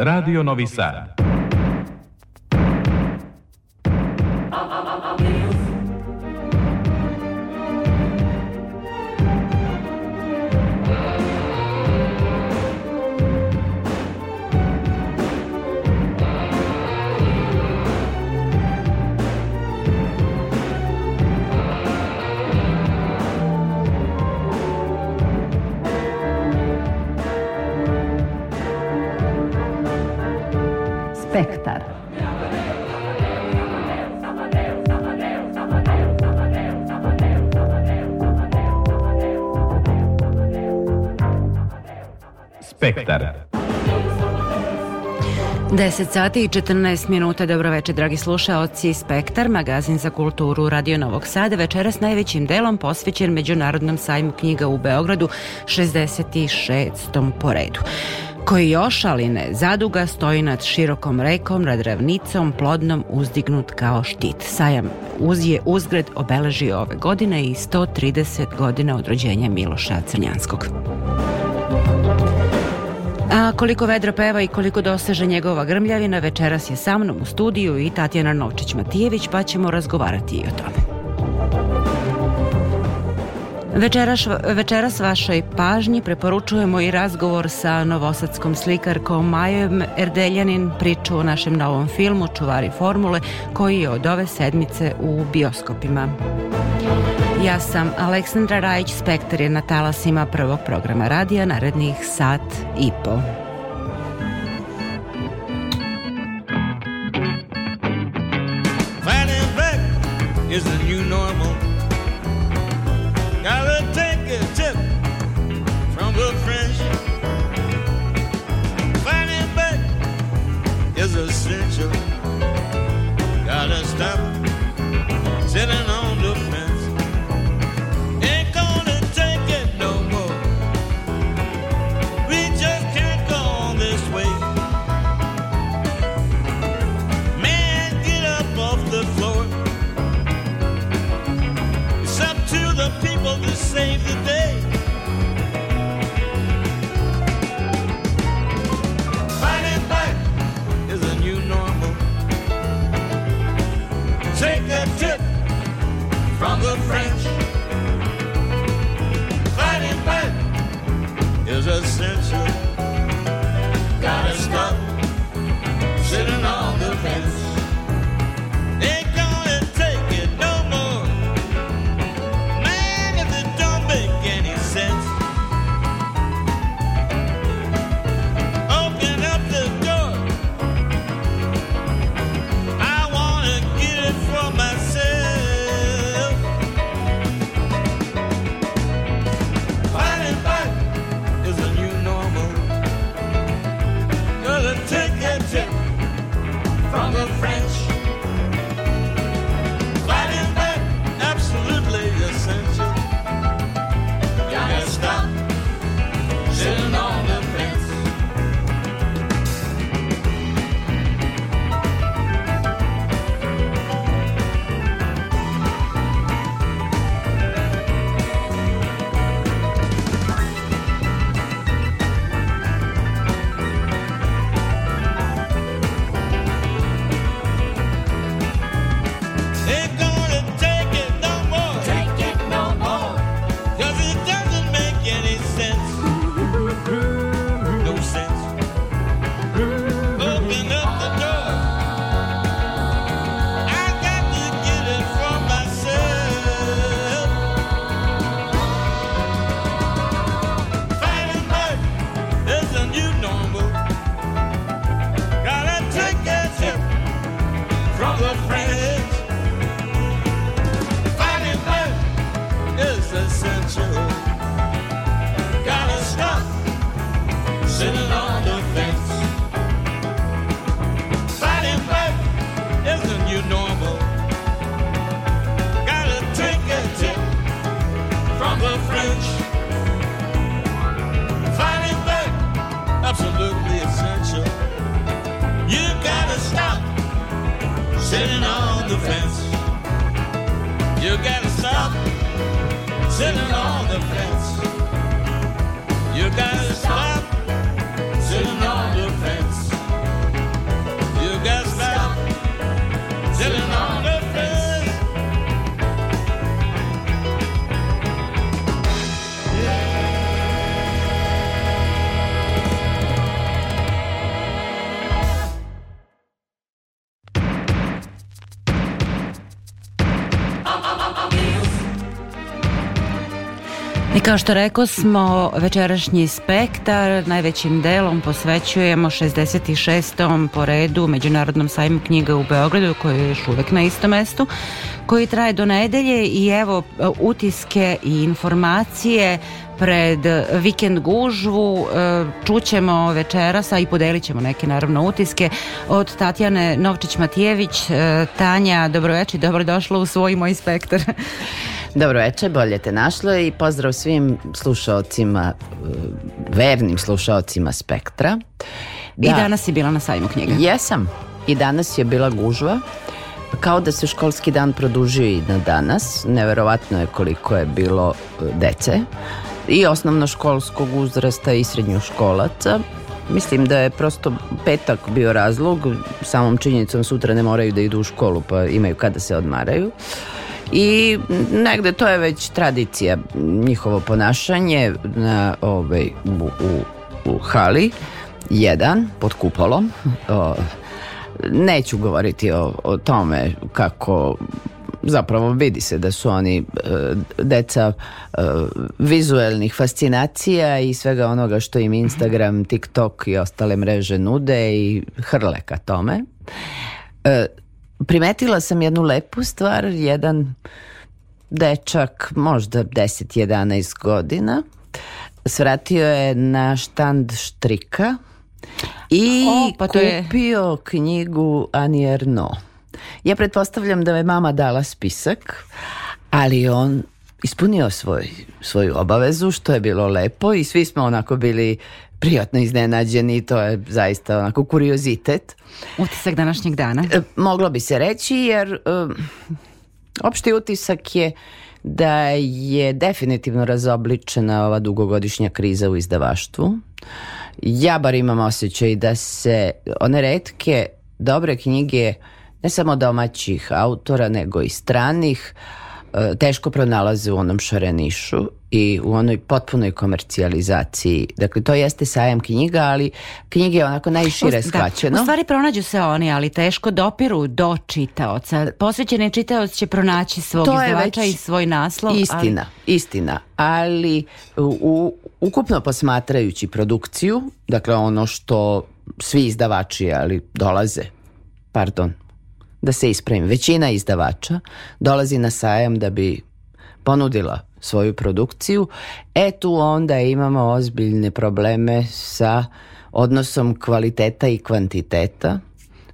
Radio Novi Sad. Spektar. 10 sati i 14 minuta. Dobro večer, dragi slušaoci. Spektar, magazin za kulturu Radio Novog Sada, večeras najvećim delom posvećen Međunarodnom sajmu knjiga u Beogradu, 66. po redu koji još, ali ne zaduga, stoji nad širokom rekom, nad ravnicom, plodnom, uzdignut kao štit. Sajam uz je uzgred obeležio ove godine i 130 godina od rođenja Miloša Crnjanskog. A koliko vedra peva i koliko doseže njegova grmljavina, večeras je sa mnom u studiju i Tatjana Novčić-Matijević, pa ćemo razgovarati i o tome. Večeras, večeras vašoj pažnji preporučujemo i razgovor sa novosadskom slikarkom Majom Erdeljanin, priču o našem novom filmu Čuvari formule, koji je od ove sedmice u bioskopima. Ja sam Aleksandra Rajić, Spektar je na talasima prvog programa radija narednih sat i po. Kao što rekao smo, večerašnji spektar najvećim delom posvećujemo 66. po redu Međunarodnom sajmu knjiga u Beogradu koji je još uvek na istom mestu koji traje do nedelje i evo utiske i informacije pred vikend gužvu e, čućemo večerasa i podelit ćemo neke naravno utiske od Tatjane Novčić-Matijević e, Tanja, dobroveče, dobrodošla u svoj moj spektar Dobro večer, bolje te našlo i pozdrav svim slušaocima, e, vernim slušaocima Spektra. Da. I danas si bila na sajmu knjiga. Jesam. I danas je bila gužva. Kao da se školski dan produžio i na danas. Neverovatno je koliko je bilo dece i osnovnoškolskog uzrasta i srednjoškolaca. Mislim da je prosto petak bio razlog, samom činjenicom sutra ne moraju da idu u školu pa imaju kada se odmaraju. I negde to je već tradicija njihovo ponašanje na, ovaj, u, u, u hali jedan pod kupolom o, neću govoriti o, o tome kako zapravo vidi se da su oni e, deca e, vizuelnih fascinacija i svega onoga što im Instagram, TikTok i ostale mreže nude i hrle ka tome. E, primetila sam jednu lepu stvar, jedan dečak, možda 10-11 godina, svratio je na štand štrika i O, pa to je- kupio knjigu Annie Ernaux. Ja pretpostavljam da je mama dala spisak, ali on ispunio svoj, svoju obavezu, što je bilo lepo i svi smo onako bili prijatno iznenađeni i to je zaista onako kuriozitet. Utisak današnjeg dana. E, Moglo bi se reći jer e, opšti utisak je da je definitivno razobličena ova dugogodišnja kriza u izdavaštvu. Ja bar imam osjećaj da se one retke dobre knjige ne samo domaćih autora nego i stranih e, teško pronalaze u onom šarenišu i u onoj potpunoj komercijalizaciji. Dakle, to jeste sajam knjiga, ali knjige je onako najšire Da, shvaćeno. u stvari pronađu se oni, ali teško dopiru do čitaoca. Posvećeni čitaoc će pronaći svog To izdavača i svoj naslov. Istina, istina. Ali u, u- ukupno posmatrajući produkciju, dakle ono što svi izdavači, ali dolaze, pardon, da se ispravim, većina izdavača dolazi na sajam da bi ponudila svoju produkciju, e tu onda imamo ozbiljne probleme sa odnosom kvaliteta i kvantiteta.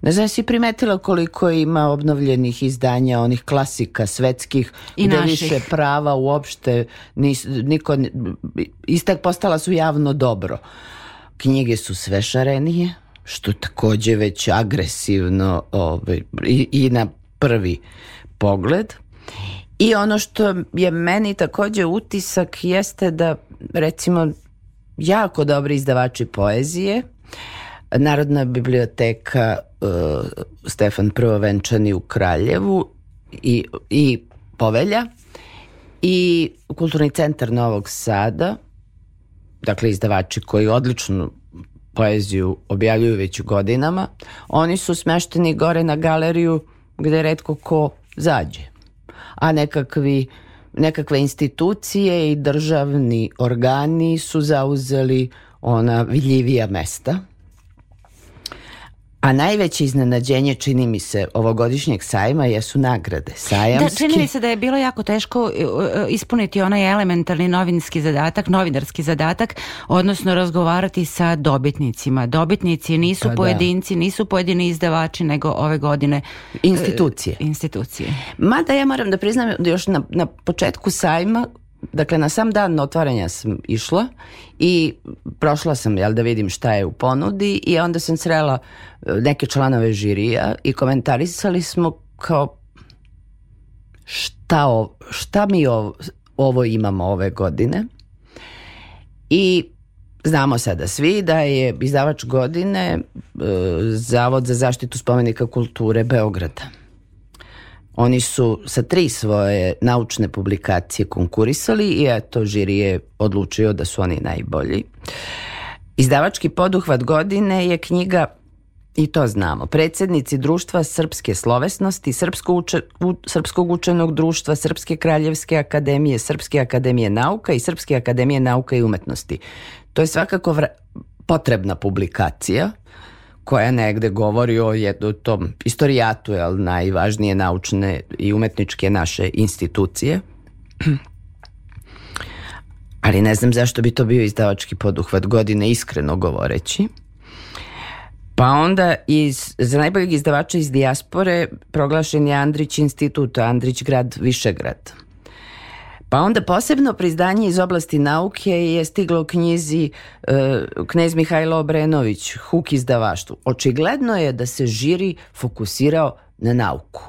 Ne znam, si primetila koliko ima obnovljenih izdanja onih klasika svetskih I gde naših. više prava uopšte nis, niko, istak postala su javno dobro. Knjige su sve šarenije, što takođe već agresivno ovaj, i, i na prvi pogled. I ono što je meni takođe utisak jeste da recimo jako dobri izdavači poezije Narodna biblioteka uh, Stefan Prvovenčani u Kraljevu i, i Povelja i Kulturni centar Novog Sada dakle izdavači koji odličnu poeziju objavljuju već godinama, oni su smešteni gore na galeriju gde redko ko zađe. A nekakvi, nekakve institucije i državni organi su zauzeli ona vidljivija mesta. A najveće iznenađenje, čini mi se, ovogodišnjeg sajma jesu nagrade. Da, Sajamske. čini mi se da je bilo jako teško e, e, ispuniti onaj elementarni novinski zadatak, novinarski zadatak, odnosno razgovarati sa dobitnicima. Dobitnici nisu Pa da. pojedinci, nisu pojedini izdavači, nego ove godine Institucije. institucije. Mada ja moram da priznam da još na, na početku sajma Dakle, na sam dan otvaranja sam išla i prošla sam jel, da vidim šta je u ponudi i onda sam srela e, neke članove žirija i komentarisali smo kao šta, o, šta mi ovo, ovo imamo ove godine i Znamo sada svi da je izdavač godine e, Zavod za zaštitu spomenika kulture Beograda. Oni su sa tri svoje naučne publikacije konkurisali i eto, žiri je odlučio da su oni najbolji. Izdavački poduhvat godine je knjiga I to znamo. Predsednici društva Srpske slovesnosti, Srpsko uče, u, Srpskog učenog društva, Srpske kraljevske akademije, Srpske akademije nauka i Srpske akademije nauka i umetnosti. To je svakako vra, potrebna publikacija koja negde govori o jednom tom istorijatu, jel, najvažnije naučne i umetničke naše institucije. Ali ne znam zašto bi to bio izdavački poduhvat godine, iskreno govoreći. Pa onda iz, za najboljeg izdavača iz dijaspore proglašen je Andrić institut, Andrić grad Višegrad. Pa onda posebno priznanje iz oblasti nauke je stiglo u knjizi e, knez Mihajlo Obrenović, Huk izdavaštvu. Očigledno je da se žiri fokusirao na nauku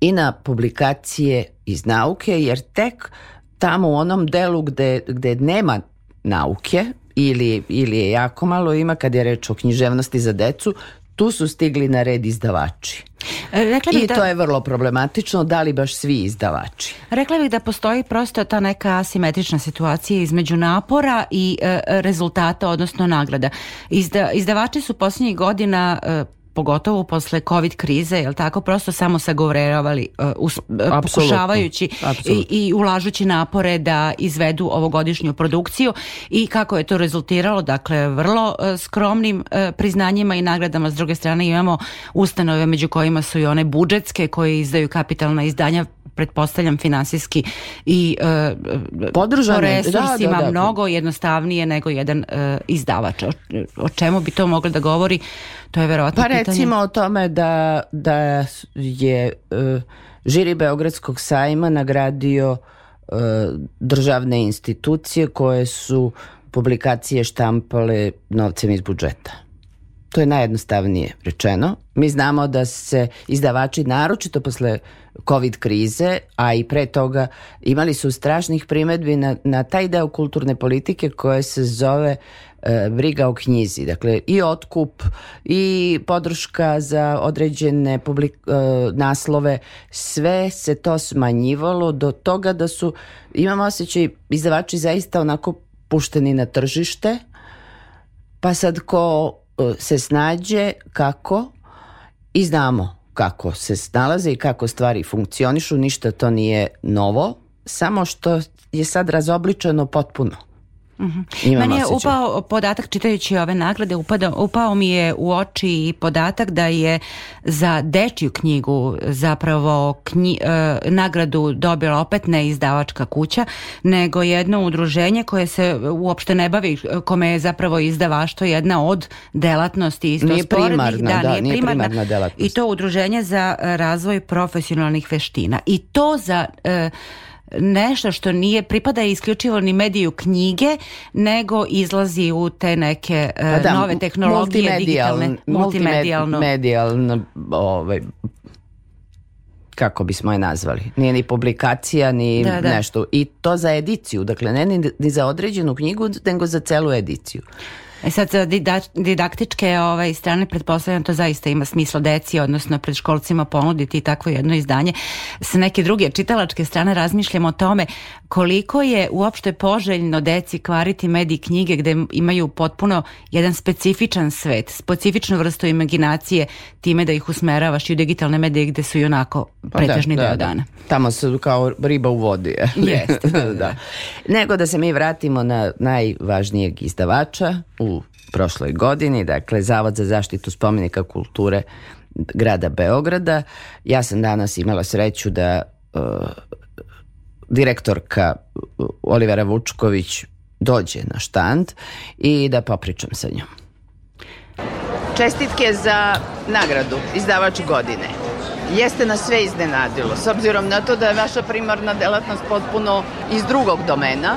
i na publikacije iz nauke, jer tek tamo u onom delu gde, gde nema nauke ili, ili je jako malo ima kad je reč o književnosti za decu, tu su stigli na red izdavači. E, Rekla bih I da, to je vrlo problematično, da li baš svi izdavači. rekla bih da postoji prosto ta neka asimetrična situacija između napora i e, rezultata, odnosno nagrada. Izda, izdavači su posljednjih godina e, pogotovo posle covid krize, jel tako, prosto samo sagovoravali, uh, us, uh, pokušavajući Apsolutno. i, i ulažući napore da izvedu ovogodišnju produkciju i kako je to rezultiralo, dakle, vrlo uh, skromnim uh, priznanjima i nagradama, s druge strane imamo ustanove među kojima su i one budžetske koje izdaju kapitalna izdanja pretpostavljam finansijski i uh, Podržane, po da, resursima da, da. mnogo jednostavnije nego jedan uh, izdavač. O, o čemu bi to moglo da govori? To je verovatno Pa pitanje. recimo o tome da, da je uh, žiri Beogradskog sajma nagradio uh, državne institucije koje su publikacije štampale novcem iz budžeta. To je najjednostavnije rečeno. Mi znamo da se izdavači, naročito posle COVID krize, a i pre toga, imali su strašnih primetbi na, na taj deo kulturne politike koje se zove e, briga o knjizi. Dakle, i otkup, i podrška za određene publik, e, naslove, sve se to smanjivalo do toga da su, imam osjećaj, izdavači zaista onako pušteni na tržište, pa sad ko se snađe kako i znamo kako se snalaze i kako stvari funkcionišu, ništa to nije novo, samo što je sad razobličeno potpuno. Imam Meni je osjećaj. upao podatak čitajući ove nagrade, upada, upao mi je u oči i podatak da je za dečju knjigu zapravo knji, e, nagradu dobila opet ne izdavačka kuća, nego jedno udruženje koje se uopšte ne bavi, kome je zapravo izdavaštvo jedna od delatnosti isto Nije primarna, da, nije primarna delatnost. I to udruženje za razvoj profesionalnih veština. I to za... e, nešto što nije pripada isključivo ni mediju knjige, nego izlazi u te neke Pa da, nove tehnologije, digitalne, multimedijalno. Multimedijalno, ovaj, kako bismo je nazvali. Nije ni publikacija, ni Da, da. nešto. I to za ediciju, dakle ne ni, ni za određenu knjigu, nego za celu ediciju. E sad sa dida- didaktičke ovaj, strane pretpostavljam to zaista ima smisla deci, odnosno predškolcima ponuditi takvo jedno izdanje. Sa neke druge čitalačke strane razmišljamo o tome koliko je uopšte poželjno deci kvariti medij knjige gde imaju potpuno jedan specifičan svet, specifičnu vrstu imaginacije time da ih usmeravaš i u digitalne medije gde su i onako Pa pretežni deo dana. Tamo su kao riba u vodi. je. Jeste, da, da. Nego da se mi vratimo na najvažnijeg izdavača u prošloj godini, dakle Zavod za zaštitu spomenika kulture grada Beograda. Ja sam danas imala sreću da uh, direktorka uh, Olivera Vučković dođe na štand i da popričam sa njom. Čestitke za nagradu izdavač godine. Jeste nas sve iznenadilo, s obzirom na to da je vaša primarna delatnost potpuno iz drugog domena,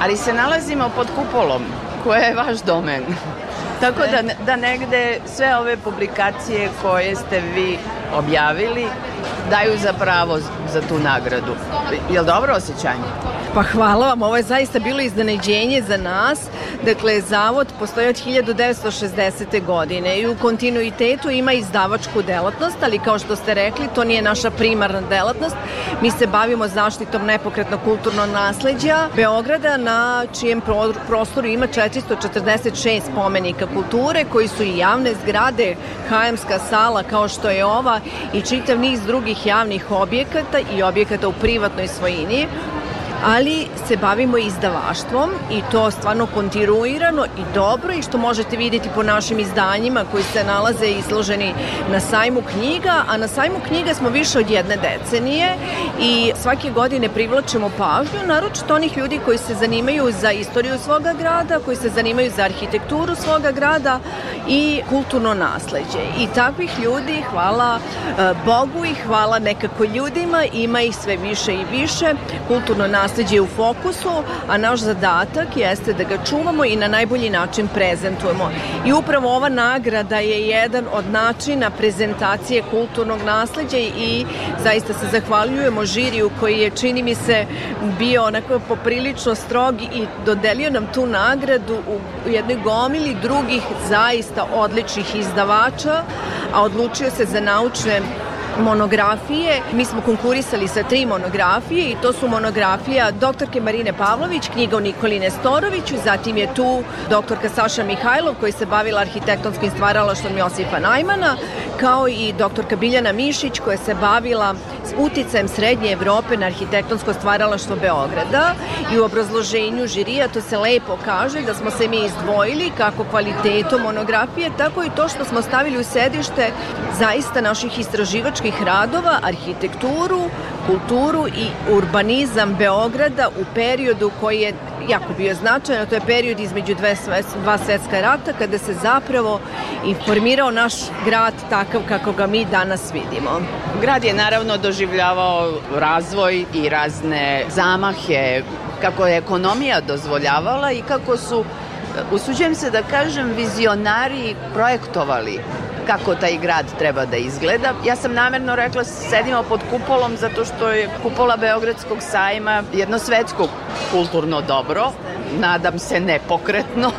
ali se nalazimo pod kupolom koja je vaš domen. Tako da, da negde sve ove publikacije koje ste vi objavili daju za pravo za tu nagradu. Je li dobro osjećanje? Pa hvala vam, ovo je zaista bilo iznenađenje za nas. Dakle, zavod postoji od 1960. godine i u kontinuitetu ima izdavačku delatnost, ali kao što ste rekli, to nije naša primarna delatnost. Mi se bavimo zaštitom nepokretnog kulturnog nasleđa Beograda, na čijem pro- prostoru ima 446 spomenika kulture, koji su i javne zgrade, HM-ska sala kao što je ova i čitav niz drugih javnih objekata i objekata u privatnoj svojini ali se bavimo izdavaštvom i to stvarno kontinuirano i dobro i što možete vidjeti po našim izdanjima koji se nalaze izloženi na sajmu knjiga, a na sajmu knjiga smo više od jedne decenije i svake godine privlačimo pažnju, naročito onih ljudi koji se zanimaju za istoriju svoga grada, koji se zanimaju za arhitekturu svoga grada i kulturno nasleđe. I takvih ljudi, hvala e, Bogu i hvala nekako ljudima, ima ih sve više i više. Kulturno nasleđe je u fokusu, a naš zadatak jeste da ga čuvamo i na najbolji način prezentujemo. I upravo ova nagrada je jedan od načina prezentacije kulturnog nasleđa i zaista se zahvaljujemo žiriju koji je, čini mi se, bio onako poprilično strog i dodelio nam tu nagradu u jednoj gomili drugih zaista odličnih izdavača, a odlučio se za naučne monografije. Mi smo konkurisali sa tri monografije i to su monografija doktorke Marine Pavlović, knjiga o Nikoli Nestoroviću, zatim je tu doktorka Saša Mihajlov koji se bavila arhitektonskim stvaralaštvom Josipa Najmana, kao i doktorka Biljana Mišić koja se bavila s uticajem Srednje Evrope na arhitektonsko stvaralaštvo Beograda i u obrazloženju žirija to se lepo kaže da smo se mi izdvojili kako kvalitetom monografije, tako i to što smo stavili u sedište zaista naših istraživačkih radova, arhitekturu, kulturu i urbanizam Beograda u periodu koji je jako bio značajan, to je period između dve, dva svetska rata kada se zapravo informirao naš grad takav kako ga mi danas vidimo. Grad je naravno doživljavao razvoj i razne zamahe kako je ekonomija dozvoljavala i kako su, usuđujem se da kažem, vizionari projektovali kako taj grad treba da izgleda. Ja sam namerno rekla sedimo pod kupolom zato što je kupola Beogradskog sajma jedno svetsko kulturno dobro, nadam se nepokretno,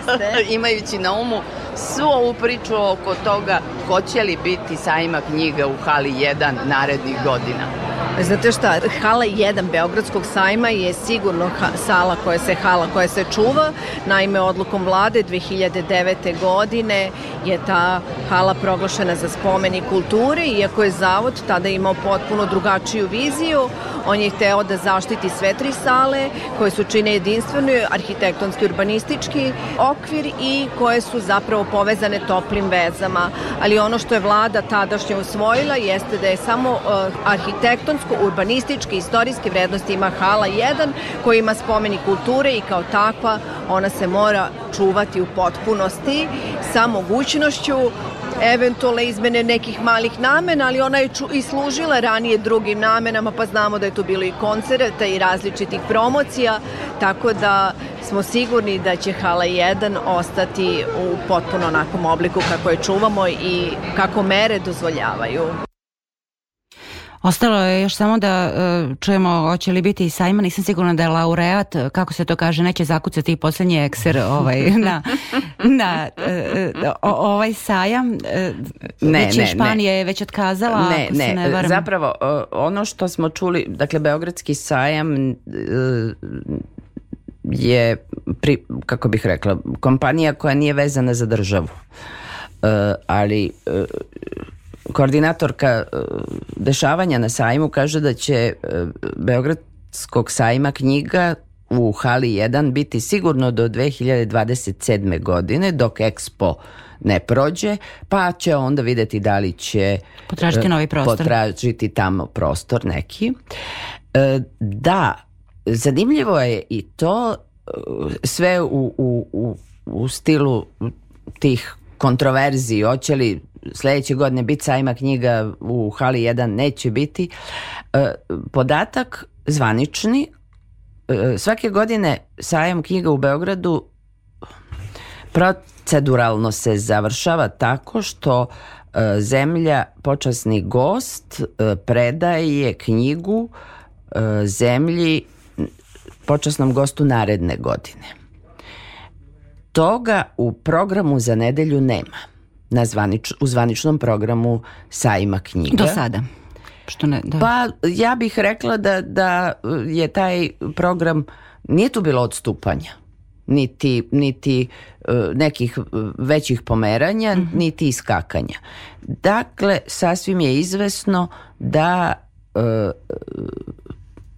imajući na umu svu ovu priču oko toga hoće li biti sajma knjiga u hali 1 narednih godina. Znate šta, hala 1 Beogradskog sajma je sigurno sala koja se hala koja se čuva. Naime, odlukom vlade 2009. godine je ta hala proglašena za spomeni kulture, iako je zavod tada imao potpuno drugačiju viziju. On je hteo da zaštiti sve tri sale koje su čine jedinstveno arhitektonski urbanistički okvir i koje su zapravo povezane toplim vezama. Ali ono što je vlada tadašnje usvojila jeste da je samo uh, arhitektonsko-urbanističke istorijske vrednosti ima hala 1 koja ima spomeni kulture i kao takva ona se mora čuvati u potpunosti sa mogućnošću eventualne izmene nekih malih namena, ali ona je i služila ranije drugim namenama, pa znamo da je tu bilo i koncerta i različitih promocija, tako da smo sigurni da će Hala 1 ostati u potpuno onakvom obliku kako je čuvamo i kako mere dozvoljavaju. Ostalo je još samo da uh, čujemo hoće li biti i sajma, nisam sigurna da je laureat, kako se to kaže, neće zakucati poslednji ekser ovaj, na, na uh, ovaj sajam. Uh, ne, već ne, Španija ne. je već otkazala, ne, ako ne, se ne varam. Zapravo, ono što smo čuli, dakle, Beogradski sajam je, pri, kako bih rekla, kompanija koja nije vezana za državu. ali koordinatorka e, dešavanja na sajmu kaže da će e, Beogradskog sajma knjiga u hali 1 biti sigurno do 2027. godine dok Expo ne prođe, pa će onda videti da li će potražiti novi prostor. Potražiti tamo prostor neki. Da, zanimljivo je i to sve u, u, u, u stilu tih kontroverziji, hoće li sledeće godine biti sajma knjiga u hali 1 neće biti. E, podatak zvanični, e, svake godine sajam knjiga u Beogradu proceduralno se završava tako što e, zemlja počasni gost predaje knjigu zemlji počasnom gostu naredne godine. Toga u programu za nedelju nema. Na zvanič, u zvaničnom programu sajma knjiga. Do sada. Što ne, da. Pa ja bih rekla da, da je taj program, nije tu bilo odstupanja, niti, niti e, nekih većih pomeranja, niti iskakanja. Dakle, sasvim je izvesno da e,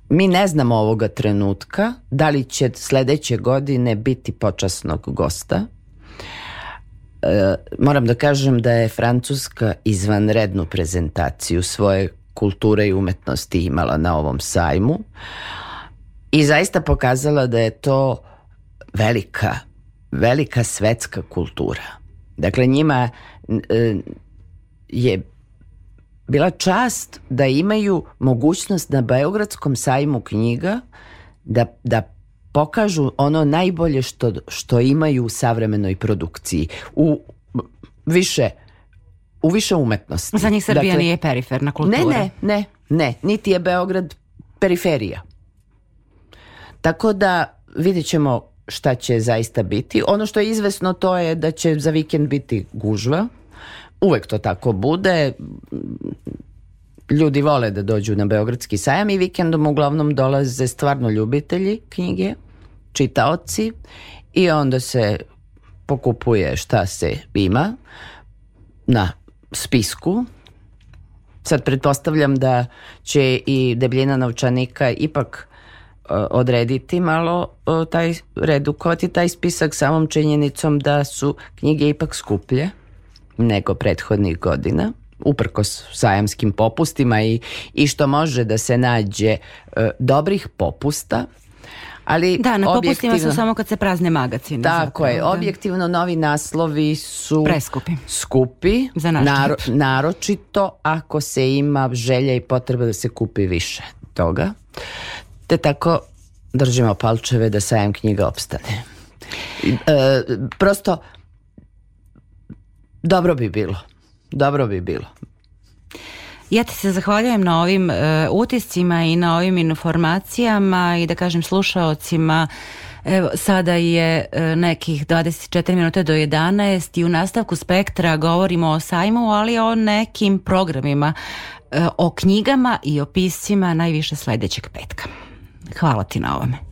mi ne znamo ovoga trenutka da li će sledeće godine biti počasnog gosta. E, moram da kažem da je Francuska izvanrednu prezentaciju svoje kulture i umetnosti imala na ovom sajmu i zaista pokazala da je to velika, velika svetska kultura. Dakle, njima e, je bila čast da imaju mogućnost na Beogradskom sajmu knjiga da, da pokažu ono najbolje što, što imaju u savremenoj produkciji. U više u više umetnosti. Za njih Srbija nije periferna kultura. Ne, ne, ne, ne, niti je Beograd periferija. Tako da vidjet ćemo šta će zaista biti. Ono što je izvesno to je da će za vikend biti gužva. Uvek to tako bude. Ljudi vole da dođu na Beogradski sajam i vikendom uglavnom dolaze stvarno ljubitelji knjige, čitaoci i onda se pokupuje šta se ima na spisku. Sad pretpostavljam da će i debljina novčanika ipak uh, odrediti malo uh, taj, redukovati taj spisak samom činjenicom da su knjige ipak skuplje nego prethodnih godina uprkos sajamskim popustima i, i što može da se nađe uh, dobrih popusta ali Da, na popustima su samo kad se prazne magacine. tako zapravo, je, da. objektivno novi naslovi su Preskupi. skupi, Za naš naro- naročito ako se ima želja i potreba da se kupi više toga. Te tako držimo palčeve da sajam knjiga opstane. E, prosto dobro bi bilo. Dobro bi bilo. Ja ti se zahvaljujem na ovim e, utiscima i na ovim informacijama i da kažem slušaocima Evo, sada je e, nekih 24 minuta do 11 i u nastavku spektra govorimo o sajmu, ali o nekim programima, e, o knjigama i o piscima najviše sledećeg petka. Hvala ti na ovome.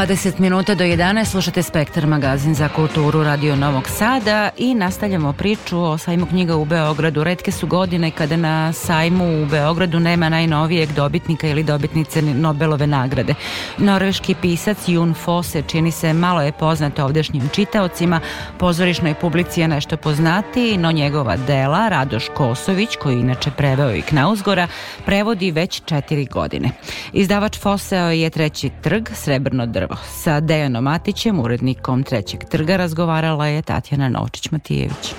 20 minuta do 11 slušate Spektar magazin za kulturu Radio Novog Sada i nastavljamo priču o sajmu knjiga u Beogradu. Redke su godine kada na sajmu u Beogradu nema najnovijeg dobitnika ili dobitnice Nobelove nagrade. Norveški pisac Jun Fosse čini se malo je poznat ovdešnjim čitaocima, pozorišnoj publici je nešto poznati, no njegova dela Radoš Kosović, koji inače preveo i Knausgora, prevodi već četiri godine. Izdavač Fosseo je treći trg, srebrno drvo. Sa Dejanom Matićem, urednikom trećeg trga, razgovarala je Tatjana Novčić-Matijević.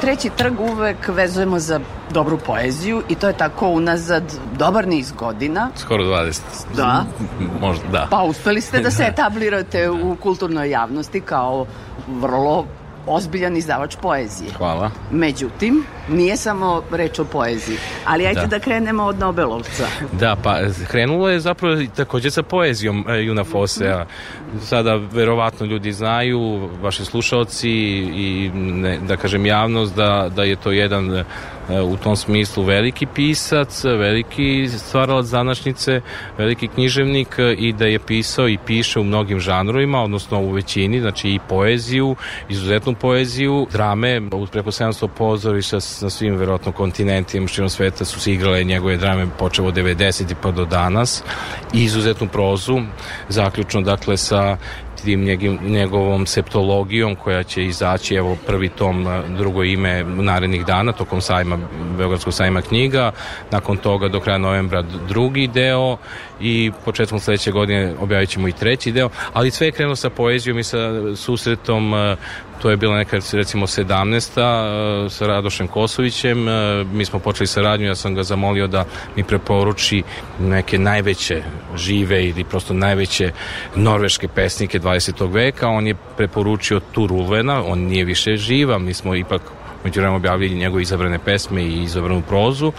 Treći trg uvek vezujemo za dobru poeziju i to je tako unazad dobar niz godina. Skoro 20. Da. Možda, da. Pa uspeli ste da se etablirate u kulturnoj javnosti kao vrlo ozbiljan izdavač poezije. Hvala. Međutim, nije samo reč o poeziji. Ali ajde da, Da. krenemo od Nobelovca. Da, pa krenulo je zapravo takođe sa poezijom e, Juna Fosea. Sada verovatno ljudi znaju, vaši slušalci i ne, da kažem javnost da, da je to jedan u tom smislu veliki pisac, veliki stvaralac današnjice, veliki književnik e, i da je pisao i piše u mnogim žanrovima, odnosno u većini, znači i poeziju, izuzetnu poeziju, drame, uz preko 700 pozorišta na svim verovatno kontinentima širom sveta su se igrale njegove drame počevo od 90 pa do danas. I izuzetnu prozu, zaključno dakle sa tim njegim, njegovom septologijom koja će izaći, evo prvi tom, drugo ime narednih dana tokom sajma, Beogradskog sajma knjiga, nakon toga do kraja novembra drugi deo i početkom sledeće godine objavit ćemo i treći deo, ali sve je krenulo sa poezijom i sa susretom to je bila neka recimo 17. sa Radošem Kosovićem. E, Mi smo počeli saradnju, ja sam ga zamolio da mi preporuči neke najveće žive ili prosto najveće norveške pesnike 20. veka. On je preporučio Tur Ulvena, on nije više živa, mi smo ipak među vremena objavili njegove izabrane pesme i izabranu prozu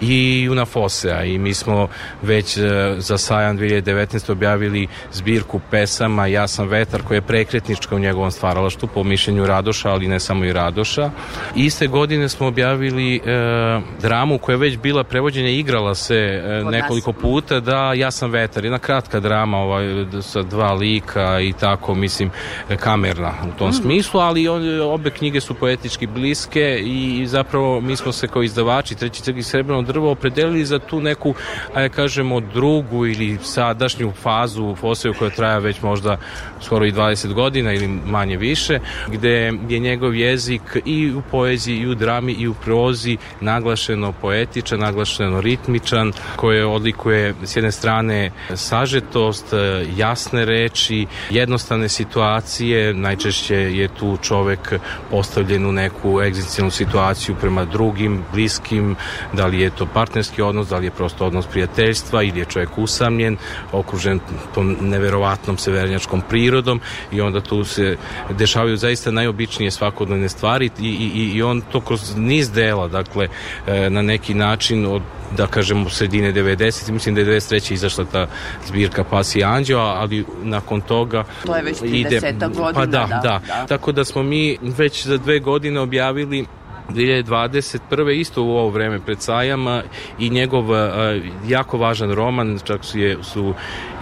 i Juna Fosea i mi smo već e, za sajam 2019. objavili zbirku pesama Ja sam vetar koja je prekretnička u njegovom stvaralaštu po mišljenju Radoša, ali ne samo i Radoša. Iste godine smo objavili e, dramu koja je već bila prevođenja i igrala se e, nekoliko puta da Ja sam vetar, jedna kratka drama ovaj, sa dva lika i tako mislim e, kamerna u tom smislu, ali obe knjige su poetički bliske i zapravo mi smo se kao izdavači Treći trg i Srebrno drvo opredelili za tu neku, ajde kažemo, drugu ili sadašnju fazu Foseju koja traja već možda skoro i 20 godina ili manje više, gde je njegov jezik i u poeziji i u drami i u prozi naglašeno poetičan, naglašeno ritmičan, koje odlikuje s jedne strane sažetost, jasne reči, jednostavne situacije, najčešće je tu čovek postavljen u neku egzistencijalnu situaciju prema drugim, bliskim, da li je to partnerski odnos, da li je prosto odnos prijateljstva ili je čovjek usamljen, okružen tom neverovatnom severnjačkom prirodom i onda tu se dešavaju zaista najobičnije svakodnevne stvari i, i, i on to kroz niz dela, dakle, e, na neki način od da kažemo sredine 90. Mislim da je 93. izašla ta zbirka Pasi Anđeo, ali nakon toga To je već ide 30 godina, Pa da, da, da, da. Tako da smo mi već za dve godine objavili probably 2021. isto u ovo vreme pred sajama i njegov jako važan roman, čak su, je, su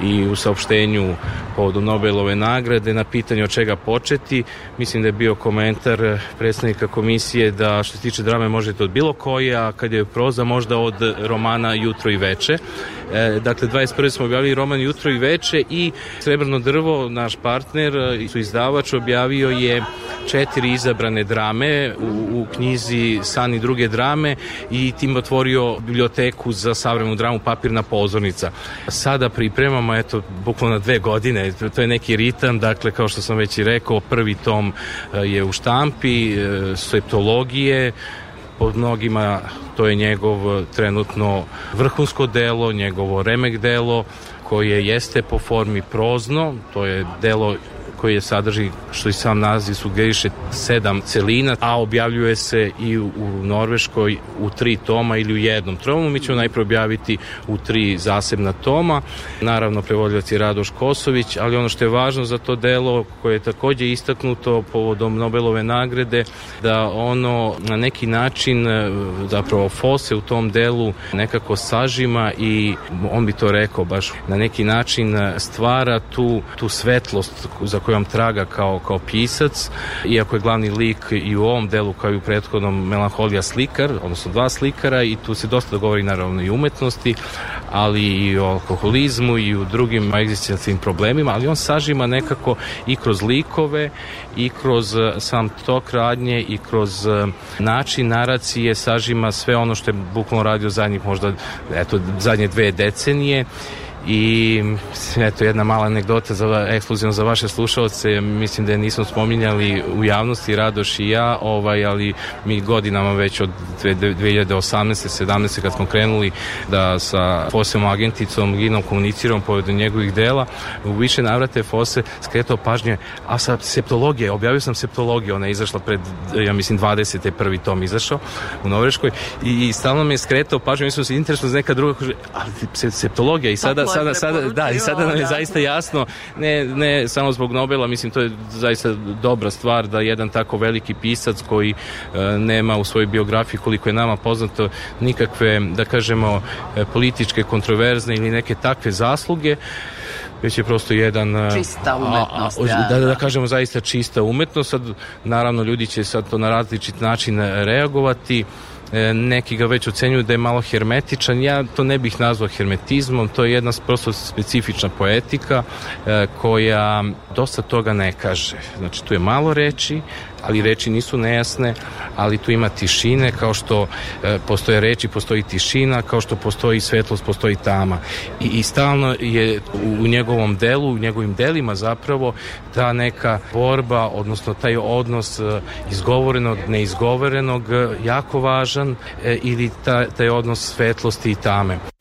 i u saopštenju povodom Nobelove nagrade na pitanje od čega početi. Mislim da je bio komentar predstavnika komisije da što se tiče drame možete od bilo koje, a kad je proza možda od romana Jutro i veče. E, dakle, 21. smo objavili roman Jutro i veče i Srebrno drvo, naš partner e, su izdavač, objavio je četiri izabrane drame u, u knjizi San i druge drame i tim otvorio biblioteku za savremenu dramu Papirna pozornica. Sada pripremamo, eto, bukvalno dve godine, to je neki ritam, dakle, kao što sam već i rekao, prvi tom e, je u štampi, e, septologije, po mnogima to je njegov trenutno vrhunsko delo, njegovo remek delo koje jeste po formi prozno, to je delo koje sadrži, što i sam naziv sugeriše, sedam celina, a objavljuje se i u, Norveškoj u tri toma ili u jednom tomu. Mi ćemo najprije objaviti u tri zasebna toma. Naravno, prevodljac je Radoš Kosović, ali ono što je važno za to delo, koje je takođe istaknuto povodom Nobelove nagrade, da ono na neki način, e, zapravo Fose u tom delu nekako sažima i on bi to rekao baš na neki način stvara tu, tu svetlost za kojom traga kao, kao pisac, iako je glavni lik i u ovom delu kao i u prethodnom Melanholija slikar, odnosno dva slikara i tu se dosta govori naravno i umetnosti, ali i o alkoholizmu i u drugim egzistencijalnim problemima, ali on sažima nekako i kroz likove i kroz e, sam tok radnje i kroz e, način naracije sažima sve ono što je bukvalno radio zadnjih možda eto zadnje dve decenije i eto jedna mala anegdota za ekskluzivno za vaše slušalce mislim da je nismo spominjali u javnosti Radoš i ja ovaj ali mi godinama već od 2018. 17. kad smo krenuli da sa Fosem agenticom Ginom komuniciramo povodom njegovih dela u više navrate Fose skretao pažnje a sa septologije objavio sam septologiju ona je izašla pred ja mislim 20. prvi tom izašao u Norveškoj i, i stalno mi je skretao pažnju mislim se interesno za neka druga ali septologija i sada sada, sada, da, i sada nam je zaista jasno, ne, ne samo zbog Nobela, mislim to je zaista dobra stvar da jedan tako veliki pisac koji e, nema u svojoj biografiji koliko je nama poznato nikakve, da kažemo, e, političke, kontroverzne ili neke takve zasluge, već je prosto jedan e, čista umetnost. A, a, da, da, da kažemo zaista čista umetnost. Sad, naravno, ljudi će sad to na različit način reagovati. E, neki ga već ocenjuju da je malo hermetičan, ja to ne bih nazvao hermetizmom, to je jedna prosto specifična poetika e, koja dosta toga ne kaže. Znači tu je malo reči, ali reči nisu nejasne, ali tu ima tišine, kao što e, postoje reči, postoji tišina, kao što postoji svetlost, postoji tama. I, i stalno je u, u njegovom delu, u njegovim delima zapravo ta neka borba, odnosno taj odnos e, izgovorenog, neizgovorenog, e, jako važan e, ili ta, taj odnos svetlosti i tame.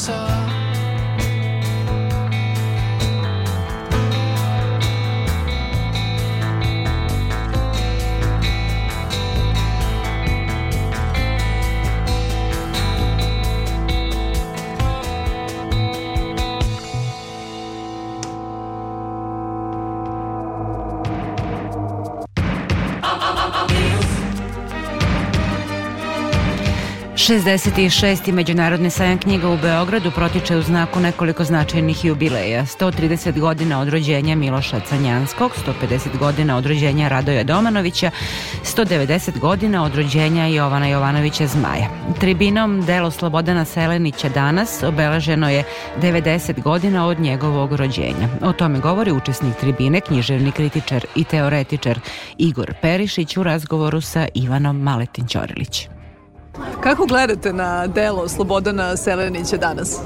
Saw. 66. Međunarodni sajam knjiga u Beogradu protiče u znaku nekoliko značajnih jubileja. 130 godina od rođenja Miloša Canjanskog, 150 godina od rođenja Radoja Domanovića, 190 godina od rođenja Jovana Jovanovića Zmaja. Tribinom delo Slobodana Selenića danas obeleženo je 90 godina od njegovog rođenja. O tome govori učesnik tribine, književni kritičar i teoretičar Igor Perišić u razgovoru sa Ivanom Maletin Ćorilić. Kako gledate na delo Slobodana Selenića danas?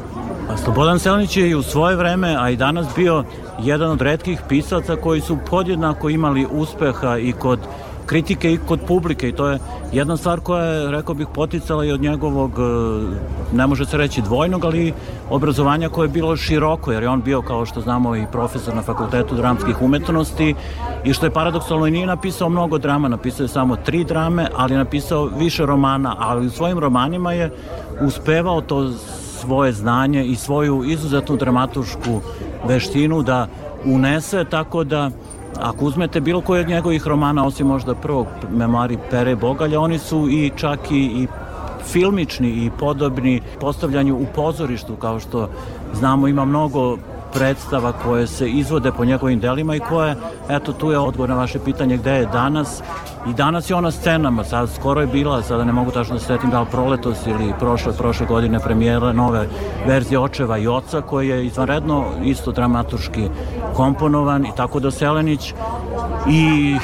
A Slobodan Selnić je i u svoje vreme, a i danas bio jedan od redkih pisaca koji su podjednako imali uspeha i kod kritike i kod publike i to je jedna stvar koja je, rekao bih, poticala i od njegovog, e, ne može se reći dvojnog, ali obrazovanja koje je bilo široko, jer je on bio, kao što znamo, i profesor na Fakultetu dramskih umetnosti i što je paradoksalno i nije napisao mnogo drama, napisao je samo tri drame, ali je napisao više romana, ali u svojim romanima je uspevao to svoje znanje i svoju izuzetnu dramatušku veštinu da unese tako da ako uzmete bilo koji od njegovih romana, osim možda prvog memari Pere Bogalja, oni su i čak i, i filmični i podobni postavljanju u pozorištu, kao što znamo ima mnogo predstava koje se izvode po njegovim delima i koje, eto tu je odgovor na vaše pitanje gde je danas? I danas je ona scenama, sad skoro je bila, sada ne mogu tačno da se setim da li proletos ili prošle, prošle godine premijera nove verzije Očeva i Oca koji je izvanredno isto dramaturški komponovan i tako da Selenić i, i,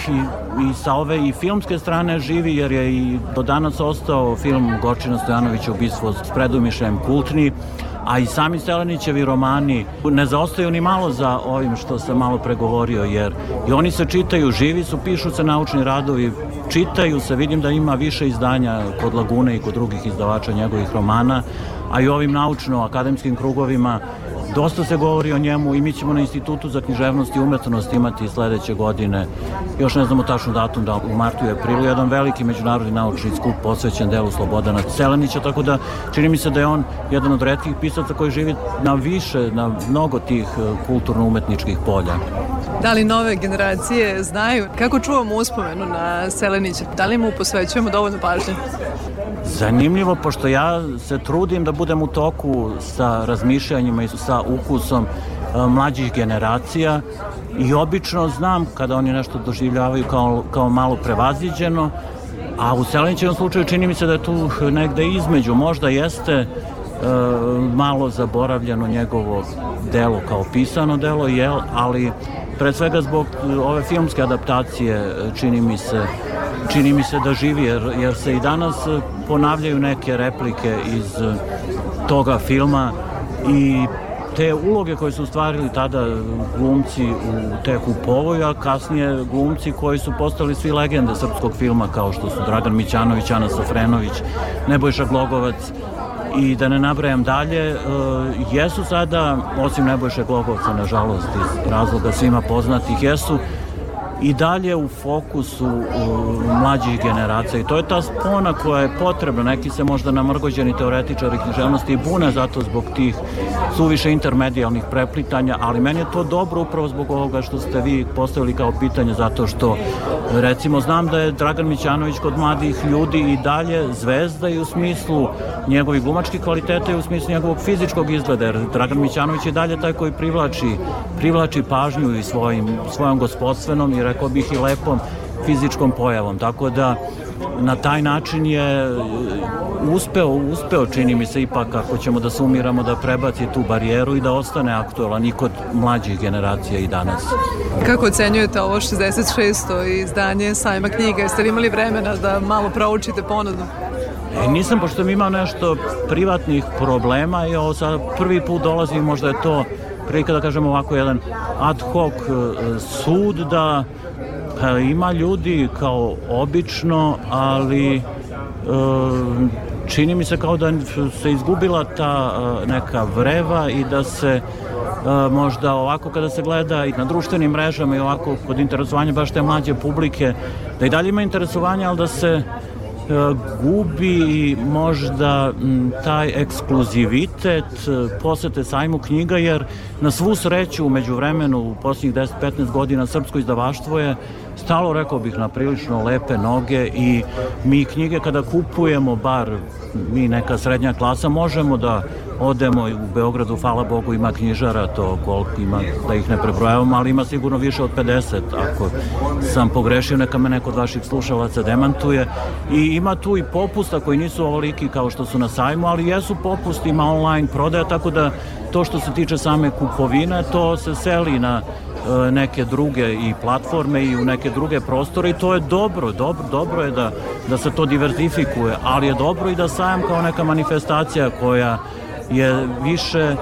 i sa ove i filmske strane živi jer je i do danas ostao film Gorčina Stojanovića ubistvo s predumišljajem kultni a i sami Selenićevi romani ne zaostaju ni malo za ovim što sam malo pregovorio, jer i oni se čitaju, živi su, pišu se naučni radovi, čitaju se, vidim da ima više izdanja kod Lagune i kod drugih izdavača njegovih romana, a i ovim naučno-akademskim krugovima Dosta se govori o njemu i mi ćemo na Institutu za književnost i umetnost imati sledeće godine, još ne znamo tačno datum, da u martu i aprilu, jedan veliki međunarodni naučni skup posvećen delu Slobodana Selenića, tako da čini mi se da je on jedan od redkih pisaca koji živi na više, na mnogo tih e, kulturno-umetničkih polja. Da li nove generacije znaju kako čuvamo uspomenu na Selenića? Da li mu posvećujemo dovoljno pažnje? Zanimljivo, pošto ja se trudim da budem u toku sa razmišljanjima i sa ukusom e, mlađih generacija i obično znam kada oni nešto doživljavaju kao, kao malo prevaziđeno, a u Selenićevom slučaju čini mi se da je tu negde između, možda jeste e, malo zaboravljeno njegovo delo kao pisano delo, jel, ali pre svega zbog ove filmske adaptacije e, čini mi se čini mi se da živi jer, jer se i danas e, ponavljaju neke replike iz e, toga filma i te uloge koje su stvarili tada glumci u Teku Povoju, a kasnije glumci koji su postali svi legende srpskog filma kao što su Dragan Mićanović, Ana Sofrenović, Nebojša Glogovac i da ne nabrajam dalje, e, jesu sada, osim Nebojše Glogovca, nažalost, iz razloga svima poznatih, jesu i dalje u fokusu mlađih generacija i to je ta spona koja je potrebna. Neki se možda namrgođeni teoretičari književnosti i bune zato zbog tih suviše intermedijalnih preplitanja, ali meni je to dobro upravo zbog ovoga što ste vi postavili kao pitanje zato što recimo znam da je Dragan Mićanović kod mladih ljudi i dalje zvezda i u smislu njegovih glumačkih kvaliteta i u smislu njegovog fizičkog izgleda, jer Dragan Mićanović je dalje taj koji privlači, privlači pažnju i svojim, svojom gospodstvenom i rekao bih i lepom fizičkom pojavom. Tako da na taj način je e, uspeo, uspeo čini mi se ipak ako ćemo da sumiramo da prebaci tu barijeru i da ostane aktualan i kod mlađih generacija i danas. Kako ocenjujete ovo 66. izdanje sajma knjiga? Jeste li imali vremena da malo proučite ponudu? E, nisam, pošto sam imao nešto privatnih problema i ovo sad prvi put dolazim, možda je to prilika da kažem ovako jedan ad hoc e, sud da pa, ima ljudi kao obično, ali e, čini mi se kao da se izgubila ta e, neka vreva i da se e, možda ovako kada se gleda i na društvenim mrežama i ovako kod interesovanja baš te mlađe publike, da i dalje ima interesovanja, ali da se gubi možda taj ekskluzivitet e, posete sajmu knjiga jer na svu sreću umeđu vremenu u posljednjih 10-15 godina srpsko izdavaštvo je stalo rekao bih na prilično lepe noge i mi knjige kada kupujemo bar mi neka srednja klasa možemo da odemo u Beogradu, hvala Bogu ima knjižara to koliko ima da ih ne prebrojavamo, ali ima sigurno više od 50 ako sam pogrešio neka me neko od vaših slušalaca demantuje. I ima tu i popusta koji nisu ovoliki kao što su na sajmu, ali jesu popusti, ima online prodaja, tako da to što se tiče same kupovine, to se seli na neke druge i platforme i u neke druge prostore i to je dobro, dobro, dobro je da, da se to diverzifikuje, ali je dobro i da sajam kao neka manifestacija koja je više e,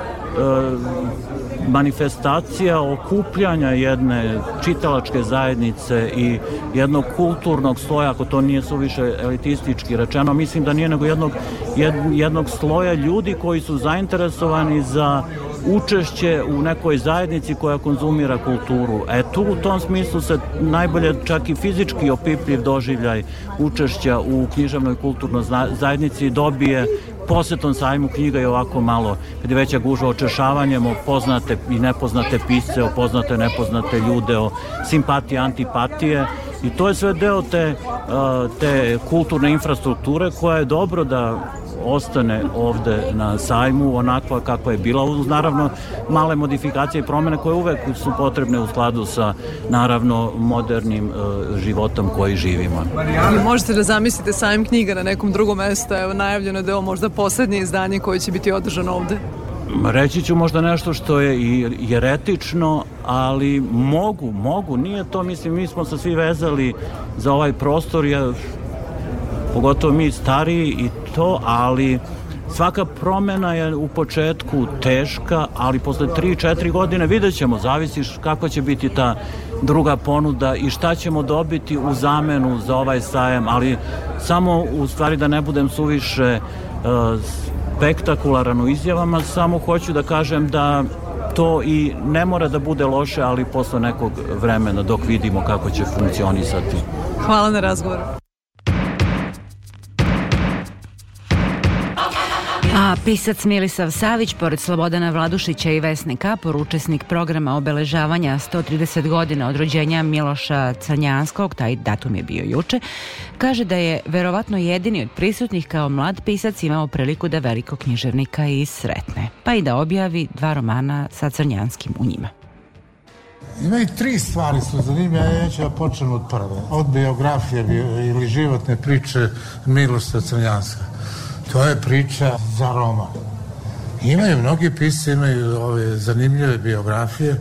manifestacija okupljanja jedne čitalačke zajednice i jednog kulturnog sloja, ako to nije suviše elitistički rečeno, mislim da nije nego jednog, jed, jednog sloja ljudi koji su zainteresovani za učešće u nekoj zajednici koja konzumira kulturu. E tu u tom smislu se najbolje čak i fizički opipljiv doživljaj učešća u književnoj kulturnoj zajednici dobije posetom sajmu knjiga je ovako malo, kad je veća gužva očešavanjem o poznate i nepoznate pisce, o poznate i nepoznate ljude, o simpatije, antipatije i to je sve deo te, te kulturne infrastrukture koja je dobro da ostane ovde na sajmu onakva kakva je bila uz naravno male modifikacije i promene koje uvek su potrebne u skladu sa naravno modernim uh, životom koji živimo. I možete da zamislite sajam knjiga na nekom drugom mestu, evo najavljeno da je ovo možda poslednje izdanje koje će biti održano ovde. Reći ću možda nešto što je i jeretično, ali mogu, mogu, nije to, mislim, mi smo se svi vezali za ovaj prostor, ja, pogotovo mi stariji i to, ali svaka promena je u početku teška, ali posle 3-4 godine vidjet ćemo, zavisi kako će biti ta druga ponuda i šta ćemo dobiti u zamenu za ovaj sajam, ali samo u stvari da ne budem suviše uh, spektakularan u izjavama, samo hoću da kažem da to i ne mora da bude loše, ali posle nekog vremena dok vidimo kako će funkcionisati. Hvala na razgovoru. A pisac Milisav Savić, pored Slobodana Vladušića i Vesne Kapor, učesnik programa obeležavanja 130 godina od rođenja Miloša Canjanskog, taj datum je bio juče, kaže da je verovatno jedini od prisutnih kao mlad pisac imao priliku da veliko književnika i sretne, pa i da objavi dva romana sa Crnjanskim u njima. Ima i tri stvari su zanimljive, ja ću da počnem od prve. Od biografije bio, ili životne priče Miloša Crnjanska. To je priča za roman. Imaju mnogi pisci, imaju ove zanimljive biografije,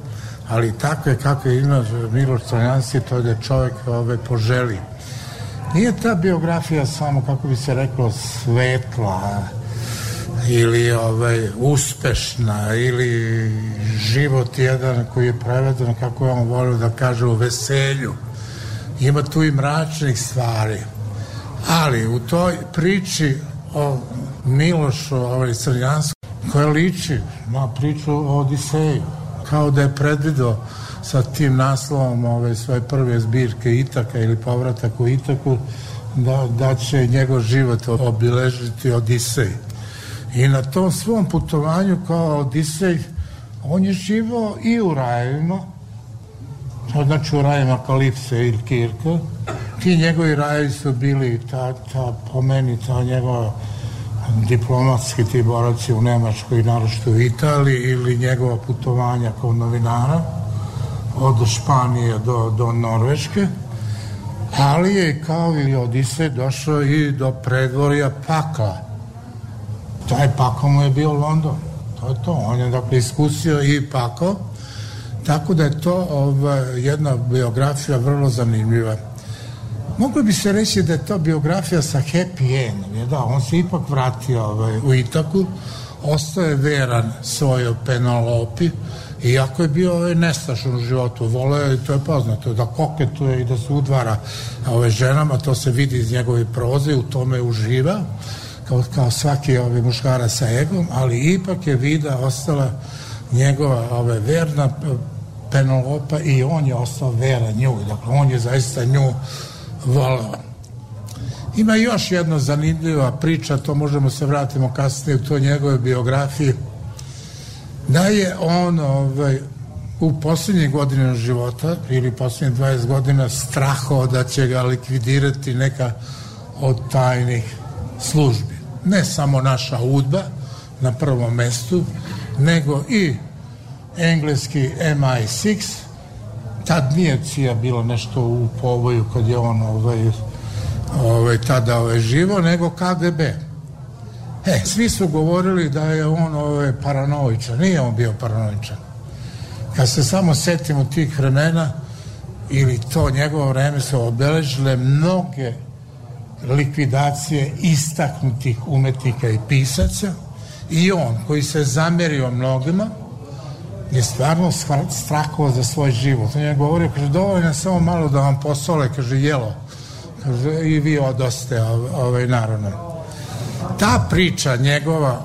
ali takve kakve ima Miloš Crnjanski, to je da čovjek ove poželi. Nije ta biografija samo, kako bi se reklo, svetla, ili ovaj, uspešna ili život jedan koji je preveden kako je on volio da kaže u veselju ima tu i mračnih stvari ali u toj priči o Milošu ovaj, Crnjansku koja liči na priču o Odiseju kao da je predvido sa tim naslovom ove svoje prve zbirke Itaka ili povratak u Itaku da, da će njegov život obiležiti Odisej. I na tom svom putovanju kao Odisej on je živao i u rajevima znači u rajevima Kalipse ili Kirka ti njegovi rajevi su bili ta, ta po meni ta njegova diplomatski ti boraci u Nemačkoj naročito u Italiji ili njegova putovanja kao novinara od Španije do, do Norveške. Ali je kao i Odise došao i do predvorja pakla taj pakao mu je bio London. To je to, on je dakle iskusio i pakao tako da je to ova, jedna biografija vrlo zanimljiva. Moglo bi se reći da je to biografija sa happy endom. Je da, on se ipak vratio ovaj, u Itaku, ostao je veran svojoj Penelopi, iako je bio ovaj, nestašan u životu, voleo je, to je poznato, da koketuje i da se udvara ove ženama, to se vidi iz njegove proze, u tome uživa, kao, kao svaki ovaj, muškara sa egom, ali ipak je vida ostala njegova ove, verna Penelopa i on je ostao veran nju, dakle on je zaista nju voleo. Ima još jedna zanimljiva priča, to možemo se vratimo kasnije u to njegove biografije, da je on ovaj, u posljednje godine života ili posljednje 20 godina strahao da će ga likvidirati neka od tajnih službi. Ne samo naša udba na prvom mestu, nego i engleski MI6 tad nije CIA bilo nešto u povoju kad je on ovaj, ovaj, tada ovaj, živo, nego KGB. E, svi su govorili da je on ovaj, paranoičan. Nije on bio paranoičan. Kad se samo setimo tih vremena, ili to njegovo vreme su obeležile mnoge likvidacije istaknutih umetnika i pisaca i on koji se zamerio mnogima je stvarno strahovao za svoj život. On je govorio, kaže, dovoljno samo malo da vam posole, kaže, jelo. Kaže, i vi odoste ovaj, naravno. Ta priča njegova,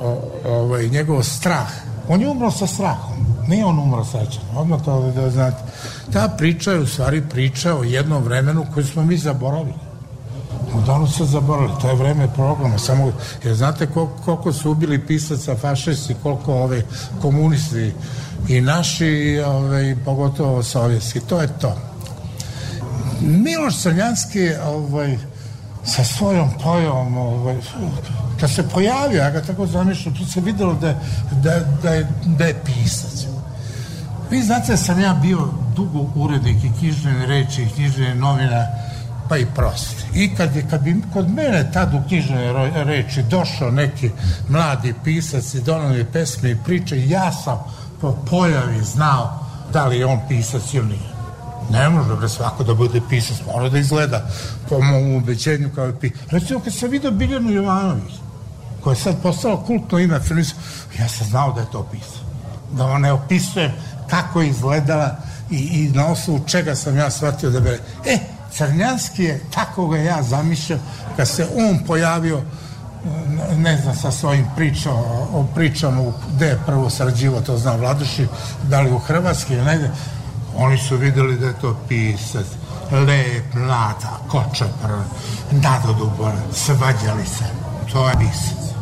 ovaj, njegov strah, on je umro sa strahom. Nije on umro srećan, odmah to da znate. Ta priča je u stvari priča o jednom vremenu koju smo mi zaboravili. Odavno se zaboravili, to je vreme programa, samo, jer znate koliko, koliko su ubili pisaca fašisti, koliko ove komunisti i naši, i, ove, pogotovo sovjetski, to je to. Miloš Crnjanski ovaj, sa svojom pojom ovaj, kad se pojavio, ja ga tako zamišljam, tu se videlo da, da, da, je, da je pisac. Vi znate da sam ja bio dugo urednik i knjižne reči i knjižne novina, pa i prosti. I kad, je, kad bi kod mene tad u knjižnoj reči došao neki mladi pisac i donao mi pesme i priče, ja sam po pojavi znao da li je on pisac ili nije. Ne može bre svako da bude pisac, mora da izgleda po mom ubeđenju kao je pisac. Recimo kad sam vidio Biljanu Jovanović, koja je sad postala kultno ime ja sam znao da je to pisac. Da on ne opisujem kako je izgledala i, i na osnovu čega sam ja shvatio da bi... E, Crnjanski je, tako ga ja zamišljam, kad se on pojavio ne znam sa svojim pričom o pričama gde je prvo sarađivo to zna Vladuši da li u Hrvatskoj ili negde oni su videli da je to pisac lep, mlada, kočapar nadoduboran, svađali se to je pisac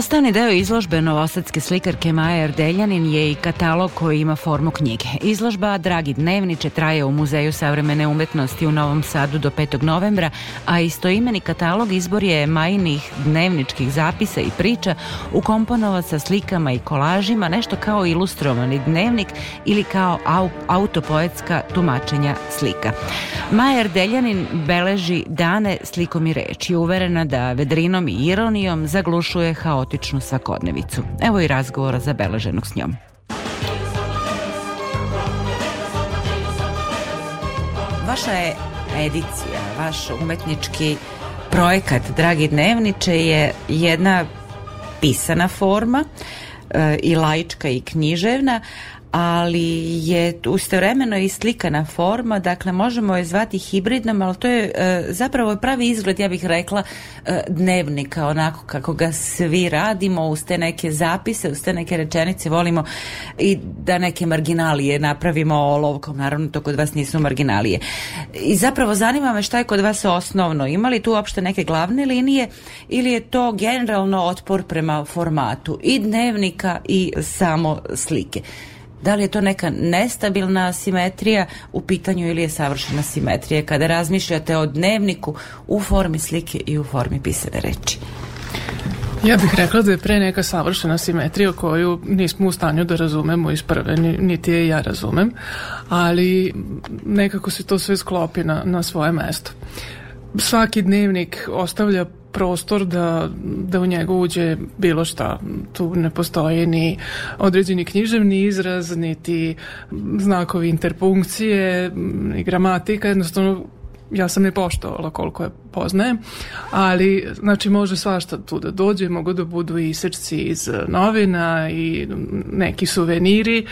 Sastavni deo izložbe novosadske slikarke Maje Erdeljanin je i katalog koji ima formu knjige. Izložba Dragi dnevniče traje u Muzeju savremene umetnosti u Novom Sadu do 5. novembra, a istoimeni katalog izbor je Majinih dnevničkih zapisa i priča ukomponovat sa slikama i kolažima, nešto kao ilustrovani dnevnik ili kao au, autopoetska tumačenja slika. Maja Erdeljanin beleži dane slikom i reči, uverena da vedrinom i ironijom zaglušuje haotičnu svakodnevicu. Evo i razgovora zabeleženog s njom. Vaša je edicija, vaš umetnički projekat Dragi dnevniče je jedna pisana forma e, i laička i književna, ali je istovremeno i slikana forma, dakle možemo je zvati hibridnom, ali to je e, zapravo pravi izgled, ja bih rekla, e, dnevnika, onako kako ga svi radimo, uz te neke zapise, uz te neke rečenice, volimo i da neke marginalije napravimo olovkom, naravno to kod vas nisu marginalije. I zapravo zanima me šta je kod vas osnovno, ima li tu uopšte neke glavne linije ili je to generalno otpor prema formatu i dnevnika i samo slike? Da li je to neka nestabilna simetrija u pitanju ili je savršena simetrija kada razmišljate o dnevniku u formi slike i u formi pisane reči? Ja bih rekla da je pre neka savršena simetrija koju nismo u stanju da razumemo iz prve, ni- niti je ja razumem, ali nekako se to sve sklopi na, na svoje mesto. Svaki dnevnik ostavlja prostor da, da u njega uđe bilo šta. Tu ne postoji ni određeni književni izraz, niti znakovi interpunkcije, ni gramatika, jednostavno ja sam ne poštovala koliko je poznajem, ali znači može svašta tu da dođe, mogu da budu i isečci iz novina i neki suveniri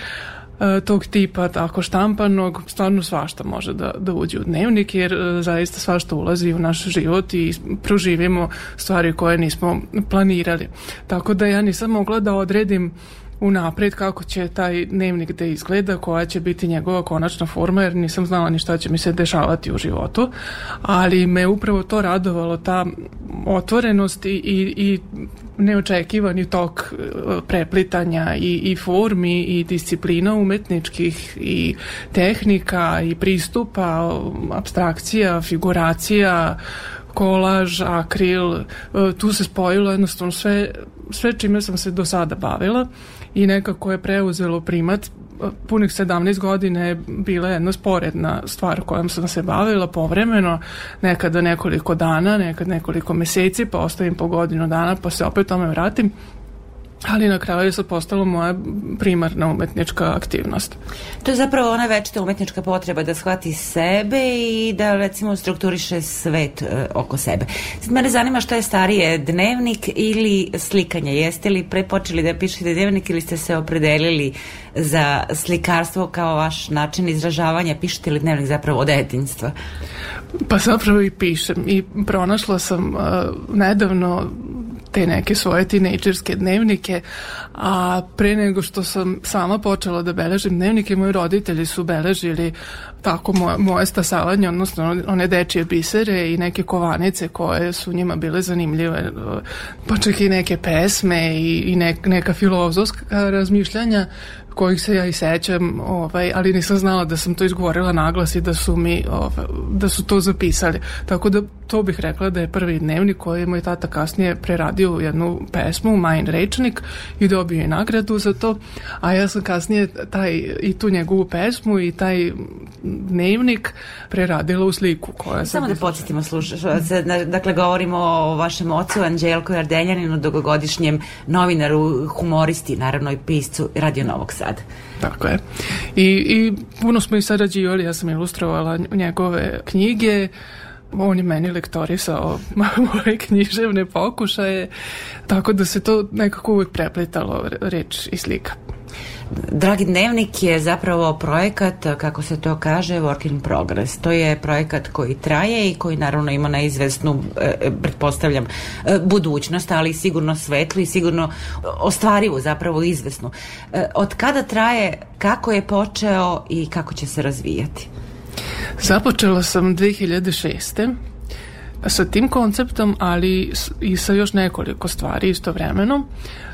eh, tog tipa tako štampanog, stvarno svašta može da, da uđe u dnevnik jer eh, zaista svašta ulazi u naš život i proživimo stvari koje nismo planirali. Tako da ja nisam mogla da odredim unapred kako će taj dnevnik da izgleda, koja će biti njegova konačna forma, jer nisam znala ni šta će mi se dešavati u životu, ali me upravo to radovalo, ta otvorenost i, i, i neočekivani tok e, preplitanja i, i formi i disciplina umetničkih i tehnika i pristupa, abstrakcija, figuracija, kolaž, akril, e, tu se spojilo jednostavno sve, sve čime sam se do sada bavila i nekako je preuzelo primat. Punih 17 godina je bila jedna sporedna stvar kojom sam se bavila povremeno, nekada nekoliko dana, nekad nekoliko meseci, pa ostavim po godinu dana, pa se opet tome vratim ali na kraju je sad postalo moja primarna umetnička aktivnost. To je zapravo ona večita umetnička potreba da shvati sebe i da recimo strukturiše svet e, oko sebe. Sad mene zanima šta je starije, dnevnik ili slikanje? Jeste li prepočeli da pišete dnevnik ili ste se opredelili za slikarstvo kao vaš način izražavanja? Pišete li dnevnik zapravo od detinjstva? Pa zapravo i pišem i pronašla sam uh, nedavno te neke svoje tinejdžerske dnevnike, a pre nego što sam sama počela da beležim dnevnike, moji roditelji su beležili tako moje, moje stasavanje, odnosno one dečije bisere i neke kovanice koje su njima bile zanimljive, pa čak i neke pesme i, i nek, neka filozofska razmišljanja kojih se ja i sećam, ovaj, ali nisam znala da sam to izgovorila naglas i da su mi ovaj, da su to zapisali. Tako da to bih rekla da je prvi dnevnik koji je moj tata kasnije preradio u jednu pesmu, Majin rečnik i dobio je nagradu za to, a ja sam kasnije taj, i tu njegovu pesmu i taj dnevnik preradila u sliku koja Samo da podsjetimo slušaoce, na- dakle govorimo o vašem ocu Anđelku Jardeljaninu, dugogodišnjem novinaru, humoristi, naravno i piscu Radio Novog Sada. Tako je. I, I puno smo i sarađivali, ja sam ilustrovala njegove knjige, on je meni lektorisao moje književne pokušaje, tako da se to nekako uvek preplitalo, reč i slika. Dragi dnevnik je zapravo projekat, kako se to kaže, work in progress. To je projekat koji traje i koji naravno ima neizvesnu, e, e, pretpostavljam, e, budućnost, ali sigurno svetlu i sigurno ostvarivu, zapravo izvesnu. E, Od kada traje, kako je počeo i kako će se razvijati? Započela sam 2006. sa tim konceptom, ali i sa još nekoliko stvari istovremeno.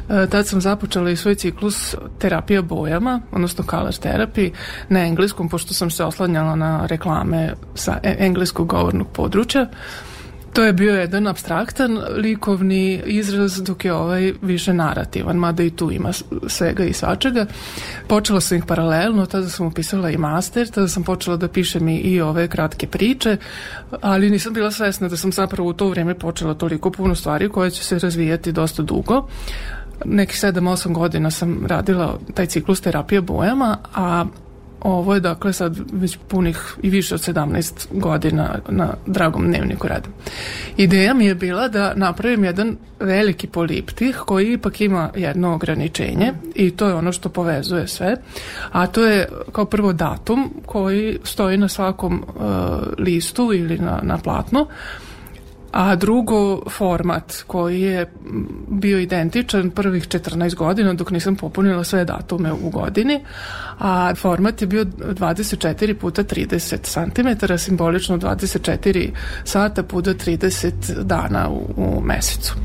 E, tad sam započela i svoj ciklus terapija bojama, odnosno color therapy, na engleskom, pošto sam se oslanjala na reklame sa e- engleskog govornog područja. To je bio jedan abstraktan likovni izraz, dok je ovaj više narativan, mada i tu ima svega i svačega. Počela sam ih paralelno, tada sam upisala i master, tada sam počela da pišem i, i ove kratke priče, ali nisam bila svesna da sam zapravo u to vrijeme počela toliko puno stvari koje će se razvijati dosta dugo. Nekih 7-8 godina sam radila taj ciklus terapija bojama, a ovo je dakle sad već punih i više od 17 godina na dragom dnevniku radim. Ideja mi je bila da napravim jedan veliki poliptih koji ipak ima jedno ograničenje i to je ono što povezuje sve, a to je kao prvo datum koji stoji na svakom uh, listu ili na, na platnu, a drugo format koji je bio identičan prvih 14 godina dok nisam popunila sve datume u godini a format je bio 24 puta 30 cm simbolično 24 sata puta 30 dana u, u mesecu.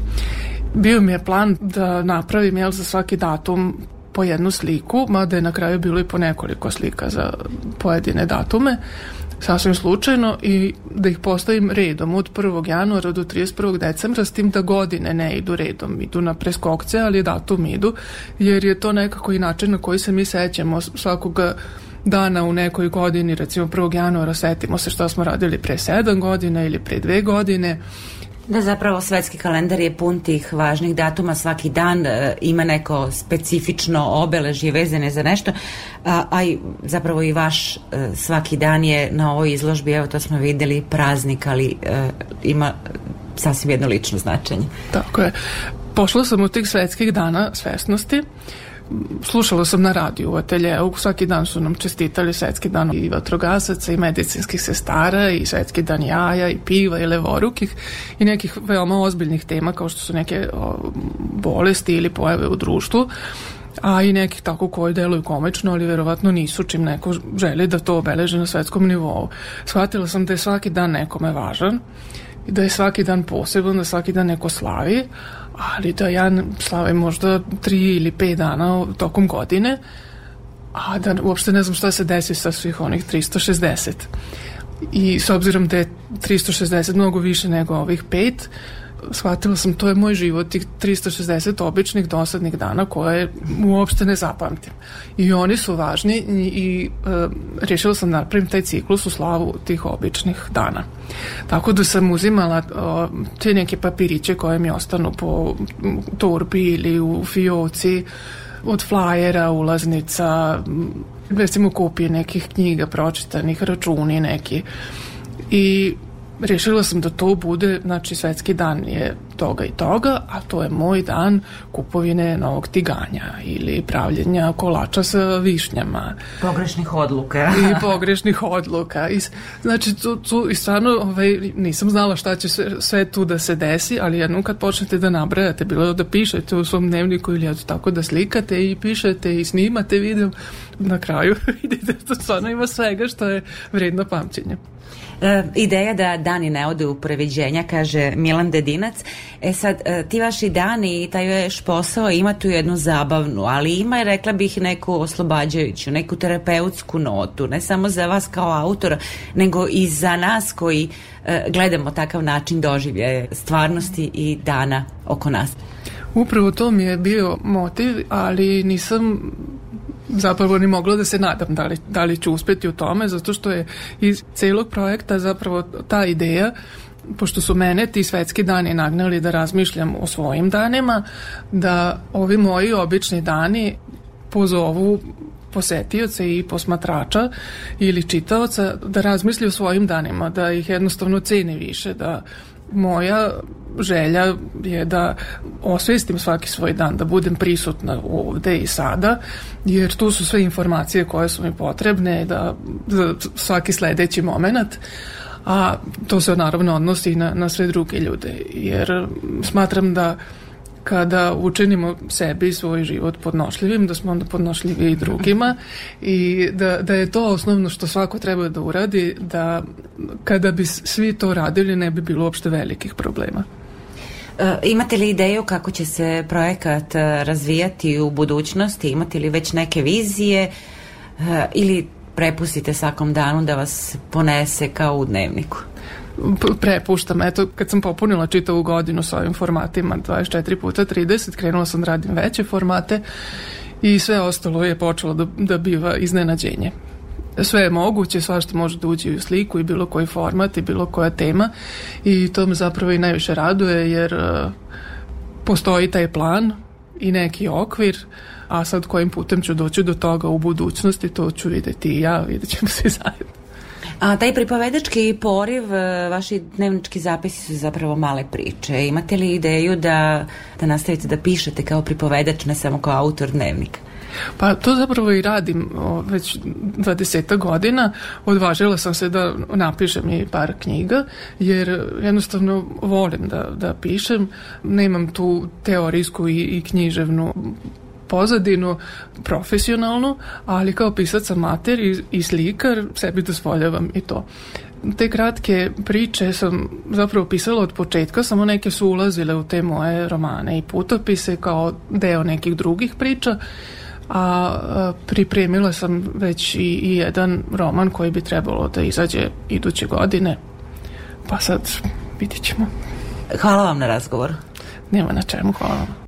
Bio mi je plan da napravim jel, za svaki datum po jednu sliku, mada je na kraju bilo i po nekoliko slika za pojedine datume, sasvim slučajno i da ih postavim redom od 1. januara do 31. decembra s tim da godine ne idu redom, idu na preskokce, ali datum idu, jer je to nekako i način na koji se mi sećamo svakog dana u nekoj godini, recimo 1. januara setimo se što smo radili pre 7 godina ili pre 2 godine, Da, zapravo svetski kalendar je pun tih važnih datuma, svaki dan e, ima neko specifično obeležje vezane za nešto, a, a i zapravo i vaš e, svaki dan je na ovoj izložbi, evo to smo videli, praznik, ali e, ima sasvim jedno lično značenje. Tako je. Pošla sam od tih svetskih dana svesnosti slušala sam na radiju u ateljeu, svaki dan su nam čestitali svetski dan i vatrogasaca i medicinskih sestara i svetski dan jaja i piva i levorukih i nekih veoma ozbiljnih tema kao što su neke o, bolesti ili pojave u društvu a i nekih tako koji deluju komično, ali verovatno nisu čim neko želi da to obeleži na svetskom nivou. Shvatila sam da je svaki dan nekome važan da je svaki dan poseban, da svaki dan neko slavi, ali da ja slavim možda tri ili pet dana tokom godine, a da uopšte ne znam šta se desi sa svih onih 360. I s obzirom da je 360 mnogo više nego ovih pet, shvatila sam to je moj život, tih 360 običnih dosadnih dana koje uopšte ne zapamtim. I oni su važni i, i e, rešila sam da napravim taj ciklus u slavu tih običnih dana. Tako da sam uzimala o, te neke papiriće koje mi ostanu po torbi ili u fioci, od flajera, ulaznica, recimo kopije nekih knjiga pročitanih, računi neki. I rešila sam da to bude, znači svetski dan je toga i toga, a to je moj dan kupovine novog tiganja ili pravljenja kolača sa višnjama. Pogrešnih odluka. I pogrešnih odluka. I, znači, tu, tu i stvarno ovaj, nisam znala šta će sve, sve tu da se desi, ali jednom kad počnete da nabrajate, bilo da pišete u svom dnevniku ili eto tako da slikate i pišete i snimate video, na kraju vidite da stvarno ima svega što je vredno pamćenja. E, ideja da dani ne ode u previđenja, kaže Milan Dedinac. E sad, e, ti vaši dani i taj još posao ima tu jednu zabavnu, ali ima, rekla bih, neku oslobađajuću, neku terapeutsku notu, ne samo za vas kao autora, nego i za nas koji e, gledamo takav način doživljaja stvarnosti i dana oko nas. Upravo to mi je bio motiv, ali nisam zapravo ni mogla da se nadam da li, da li ću uspeti u tome, zato što je iz celog projekta zapravo ta ideja pošto su mene ti svetski dani nagnali da razmišljam o svojim danima, da ovi moji obični dani pozovu posetioce i posmatrača ili čitaoca da razmisli o svojim danima, da ih jednostavno ceni više, da moja želja je da osvestim svaki svoj dan, da budem prisutna ovde i sada, jer tu su sve informacije koje su mi potrebne da, za svaki sledeći moment a to se naravno odnosi na, na sve druge ljude, jer smatram da kada učinimo sebi i svoj život podnošljivim, da smo onda podnošljivi i drugima i da, da je to osnovno što svako treba da uradi, da kada bi svi to radili ne bi bilo uopšte velikih problema. E, imate li ideju kako će se projekat e, razvijati u budućnosti? Imate li već neke vizije e, ili prepustite svakom danu da vas ponese kao u dnevniku? Prepuštam. Eto, kad sam popunila čitavu godinu sa ovim formatima 24 puta 30, krenula sam da radim veće formate i sve ostalo je počelo da, da biva iznenađenje. Sve je moguće, svašta može da uđe u sliku i bilo koji format i bilo koja tema i to me zapravo i najviše raduje jer uh, postoji taj plan i neki okvir a sad kojim putem ću doći do toga u budućnosti to ću videti i ja, vidjet ćemo se zajedno. A taj pripovedački poriv, e, vaši dnevnički zapisi su zapravo male priče. Imate li ideju da, da nastavite da pišete kao pripovedač, ne samo kao autor dnevnika? Pa to zapravo i radim o, već 20 godina. Odvažila sam se da napišem i par knjiga, jer jednostavno volim da, da pišem. Nemam tu teorijsku i, i književnu pozadinu profesionalnu, ali kao pisac amater i, i slikar sebi dozvoljavam i to. Te kratke priče sam zapravo pisala od početka, samo neke su ulazile u te moje romane i putopise kao deo nekih drugih priča, a, a pripremila sam već i, i jedan roman koji bi trebalo da izađe iduće godine. Pa sad vidit ćemo. Hvala vam na razgovor. Nema na čemu, hvala vam.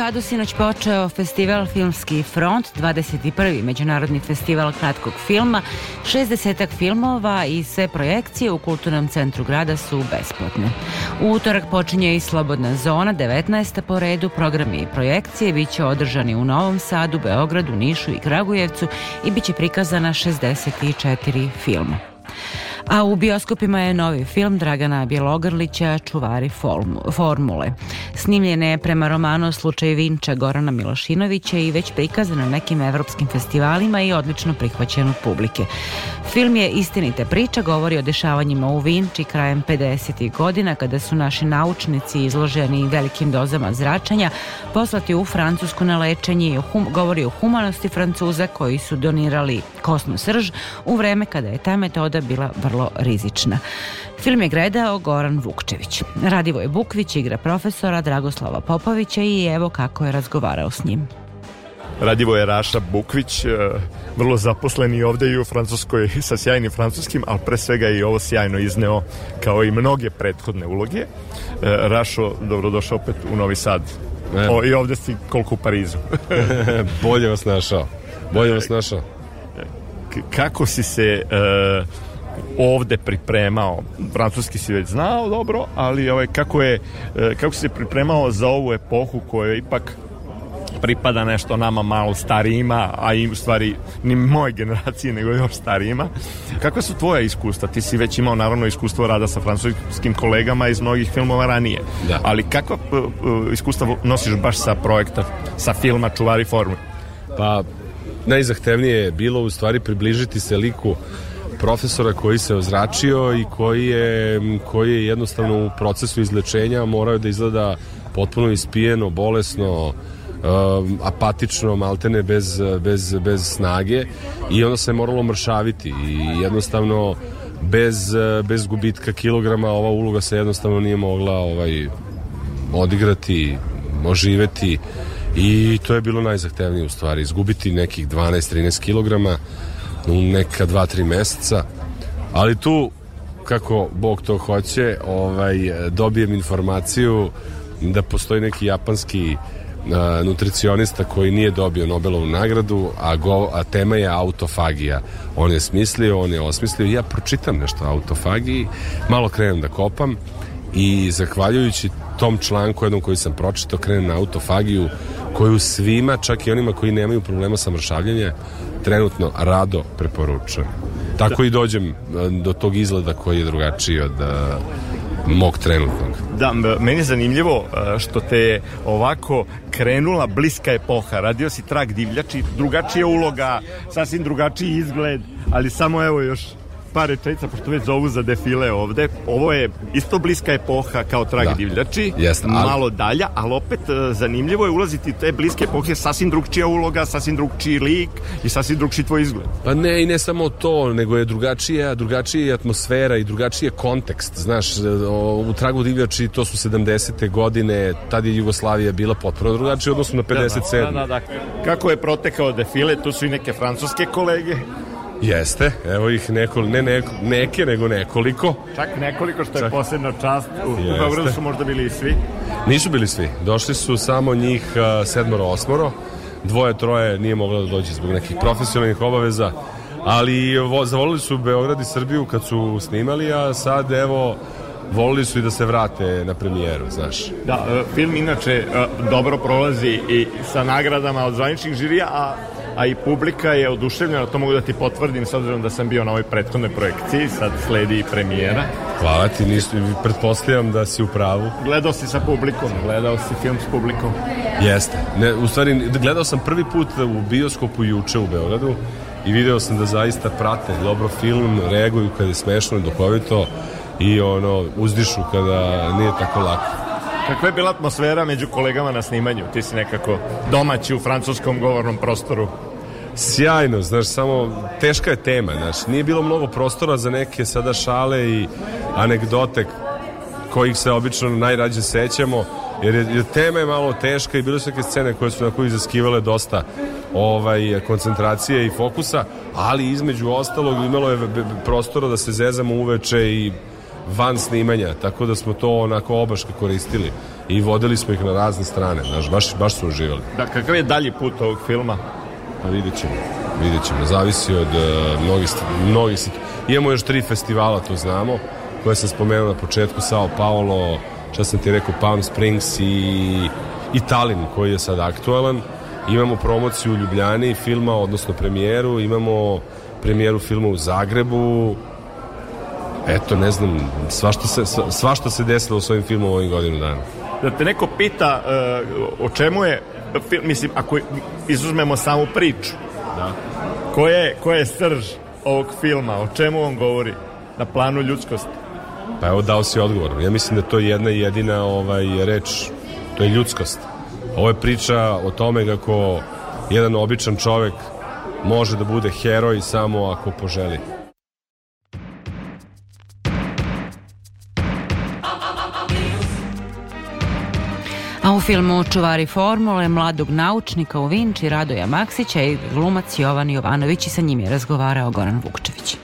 Sadu sinoć počeo festival Filmski front, 21. međunarodni festival kratkog filma, 60 filmova i sve projekcije u kulturnom centru grada su besplatne. U utorak počinje i Slobodna zona, 19. po redu, programi i projekcije bit će održani u Novom Sadu, Beogradu, Nišu i Kragujevcu i bit će prikazana 64 filma. A u bioskopima je novi film Dragana Bjelogrlića Čuvari formu- formule. Snimljen je prema romanu Slučaj Vinča Gorana Milošinovića i već prikazan na nekim evropskim festivalima i odlično prihvaćen od publike. Film je istinite priča, govori o dešavanjima u Vinči krajem 50. godina kada su naši naučnici izloženi velikim dozama zračenja poslati u Francusku na lečenje i hum- govori o humanosti Francuza koji su donirali kosnu srž u vreme kada je ta metoda bila vrlo rizična. Film je gledao Goran Vukčević. Radivoje Bukvić igra profesora Dragoslava Popovića i evo kako je razgovarao s njim. Radivoje Raša Bukvić, e, vrlo zaposleni ovde i u Francuskoj sa sjajnim francuskim, ali pre svega i ovo sjajno izneo kao i mnoge prethodne uloge. E, Rašo, dobrodošao opet u Novi Sad. O, I ovde si koliko u Parizu. Bolje vas našao. Bolje vas našao. K- kako si se e, ovde pripremao? Francuski si već znao dobro, ali ovaj, kako, je, e, kako si se pripremao za ovu epohu koja ipak pripada nešto nama malo starijima, a i u stvari ni moje generacije, nego još starijima. Kakva su tvoja iskustva? Ti si već imao naravno iskustvo rada sa francuskim kolegama iz mnogih filmova ranije. Da. Ali kakva p- p- iskustva nosiš baš sa projekta, sa filma Čuvari forme? Pa najzahtevnije je bilo u stvari približiti se liku profesora koji se ozračio i koji je, koji je jednostavno u procesu izlečenja morao da izgleda potpuno ispijeno, bolesno, um, apatično, maltene bez, bez, bez snage. I onda se moralo mršaviti. I jednostavno bez, bez gubitka kilograma ova uloga se jednostavno nije mogla ovaj, odigrati, oživeti. I to je bilo najzahtevnije u stvari, izgubiti nekih 12-13 kilograma u neka 2-3 meseca, ali tu kako Bog to hoće, ovaj, dobijem informaciju da postoji neki japanski a, nutricionista koji nije dobio Nobelovu nagradu, a, go, a tema je autofagija. On je smislio, on je osmislio ja pročitam nešto o autofagiji, malo krenem da kopam i zahvaljujući tom članku jednom koji sam pročitao krenem na autofagiju koju svima, čak i onima koji nemaju problema sa mršavljenjem trenutno rado preporučujem. Tako i dođem e, do tog izgleda koji je drugačiji od e, mog trenutnog. Da, meni je zanimljivo e, što te je ovako krenula bliska epoha. Radio si trak divljači, drugačija uloga, sasvim drugačiji izgled, ali samo evo još par rečenica, pošto već zovu za defile ovde. Ovo je isto bliska epoha kao trag Da. divljači, Jeste, ali- malo dalja, ali opet e, zanimljivo je ulaziti te bliske epohe, sasvim drugčija uloga, sasvim drugčiji lik i sasvim drugčiji tvoj izgled. Pa ne, i ne samo to, nego je drugačija, drugačija je atmosfera i drugačiji je kontekst. Znaš, o, u Tragu divljači to su 70. godine, tad je Jugoslavija bila potpuno drugačija u odnosu na 57. Da, da, da. Kako je protekao defile, tu su i neke francuske kolege, Jeste, evo ih neko, ne neko, neke, nego nekoliko. čak nekoliko što je Čak. posebna čast. U. Beogradu su možda bili i svi. Nisu bili svi, došli su samo njih a, sedmoro, osmoro. Dvoje, troje nije moglo da dođe zbog nekih profesionalnih obaveza, ali vo, zavolili su Beograd i Srbiju kad su snimali, a sad evo volili su i da se vrate na premijeru, znaš. Da, e, film inače e, dobro prolazi i sa nagradama od zvaničnih žirija, a, a i publika je oduševljena, to mogu da ti potvrdim s obzirom da sam bio na ovoj prethodnoj projekciji, sad sledi i premijera. Hvala ti, nisu, pretpostavljam da si u pravu. Gledao si sa publikom, gledao si film s publikom. Jeste. Ne, u stvari, gledao sam prvi put u bioskopu juče u Beogradu i video sam da zaista prate dobro film, reaguju kada je smešno i duhovito i ono, uzdišu kada nije tako lako. Kakva je bila atmosfera među kolegama na snimanju? Ti si nekako domaći u francuskom govornom prostoru. Sjajno, znaš, samo teška je tema, znaš, nije bilo mnogo prostora za neke sada šale i anegdote kojih se obično najrađe sećamo, jer, je, jer tema je malo teška i bile su neke scene koje su na koji izaskivale dosta ovaj, koncentracije i fokusa, ali između ostalog imalo je prostora da se zezamo uveče i van snimanja, tako da smo to onako obaške koristili. i vodili smo ih na razne strane, znaš, baš, baš su uživali. Da, kakav je dalji put ovog filma? Pa vidjet ćemo, vidjet ćemo, zavisi od uh, mnogih, mnogih Imamo još tri festivala, to znamo, koje sam spomenuo na početku, Sao Paulo, šta sam ti rekao, Palm Springs i, i Tallinn, koji je sad aktualan. Imamo promociju u Ljubljani filma, odnosno premijeru, imamo premijeru filma u Zagrebu, Eto, ne znam, svašta se, sva- svašta se desilo u svojim filmom ovih godinu dana. Da te neko pita uh, o čemu je film, mislim, ako izuzmemo samu priču, da. koja je, koja je srž ovog filma, o čemu on govori na planu ljudskosti? Pa evo dao si odgovor. Ja mislim da to je jedna jedina ovaj, reč, to je ljudskost. Ovo je priča o tome kako jedan običan čovek može da bude heroj samo ako poželi. A u filmu Čuvari formule mladog naučnika u Vinči Radoja Maksića i glumac Jovan Jovanović i sa njim je razgovarao Goran Vukčević.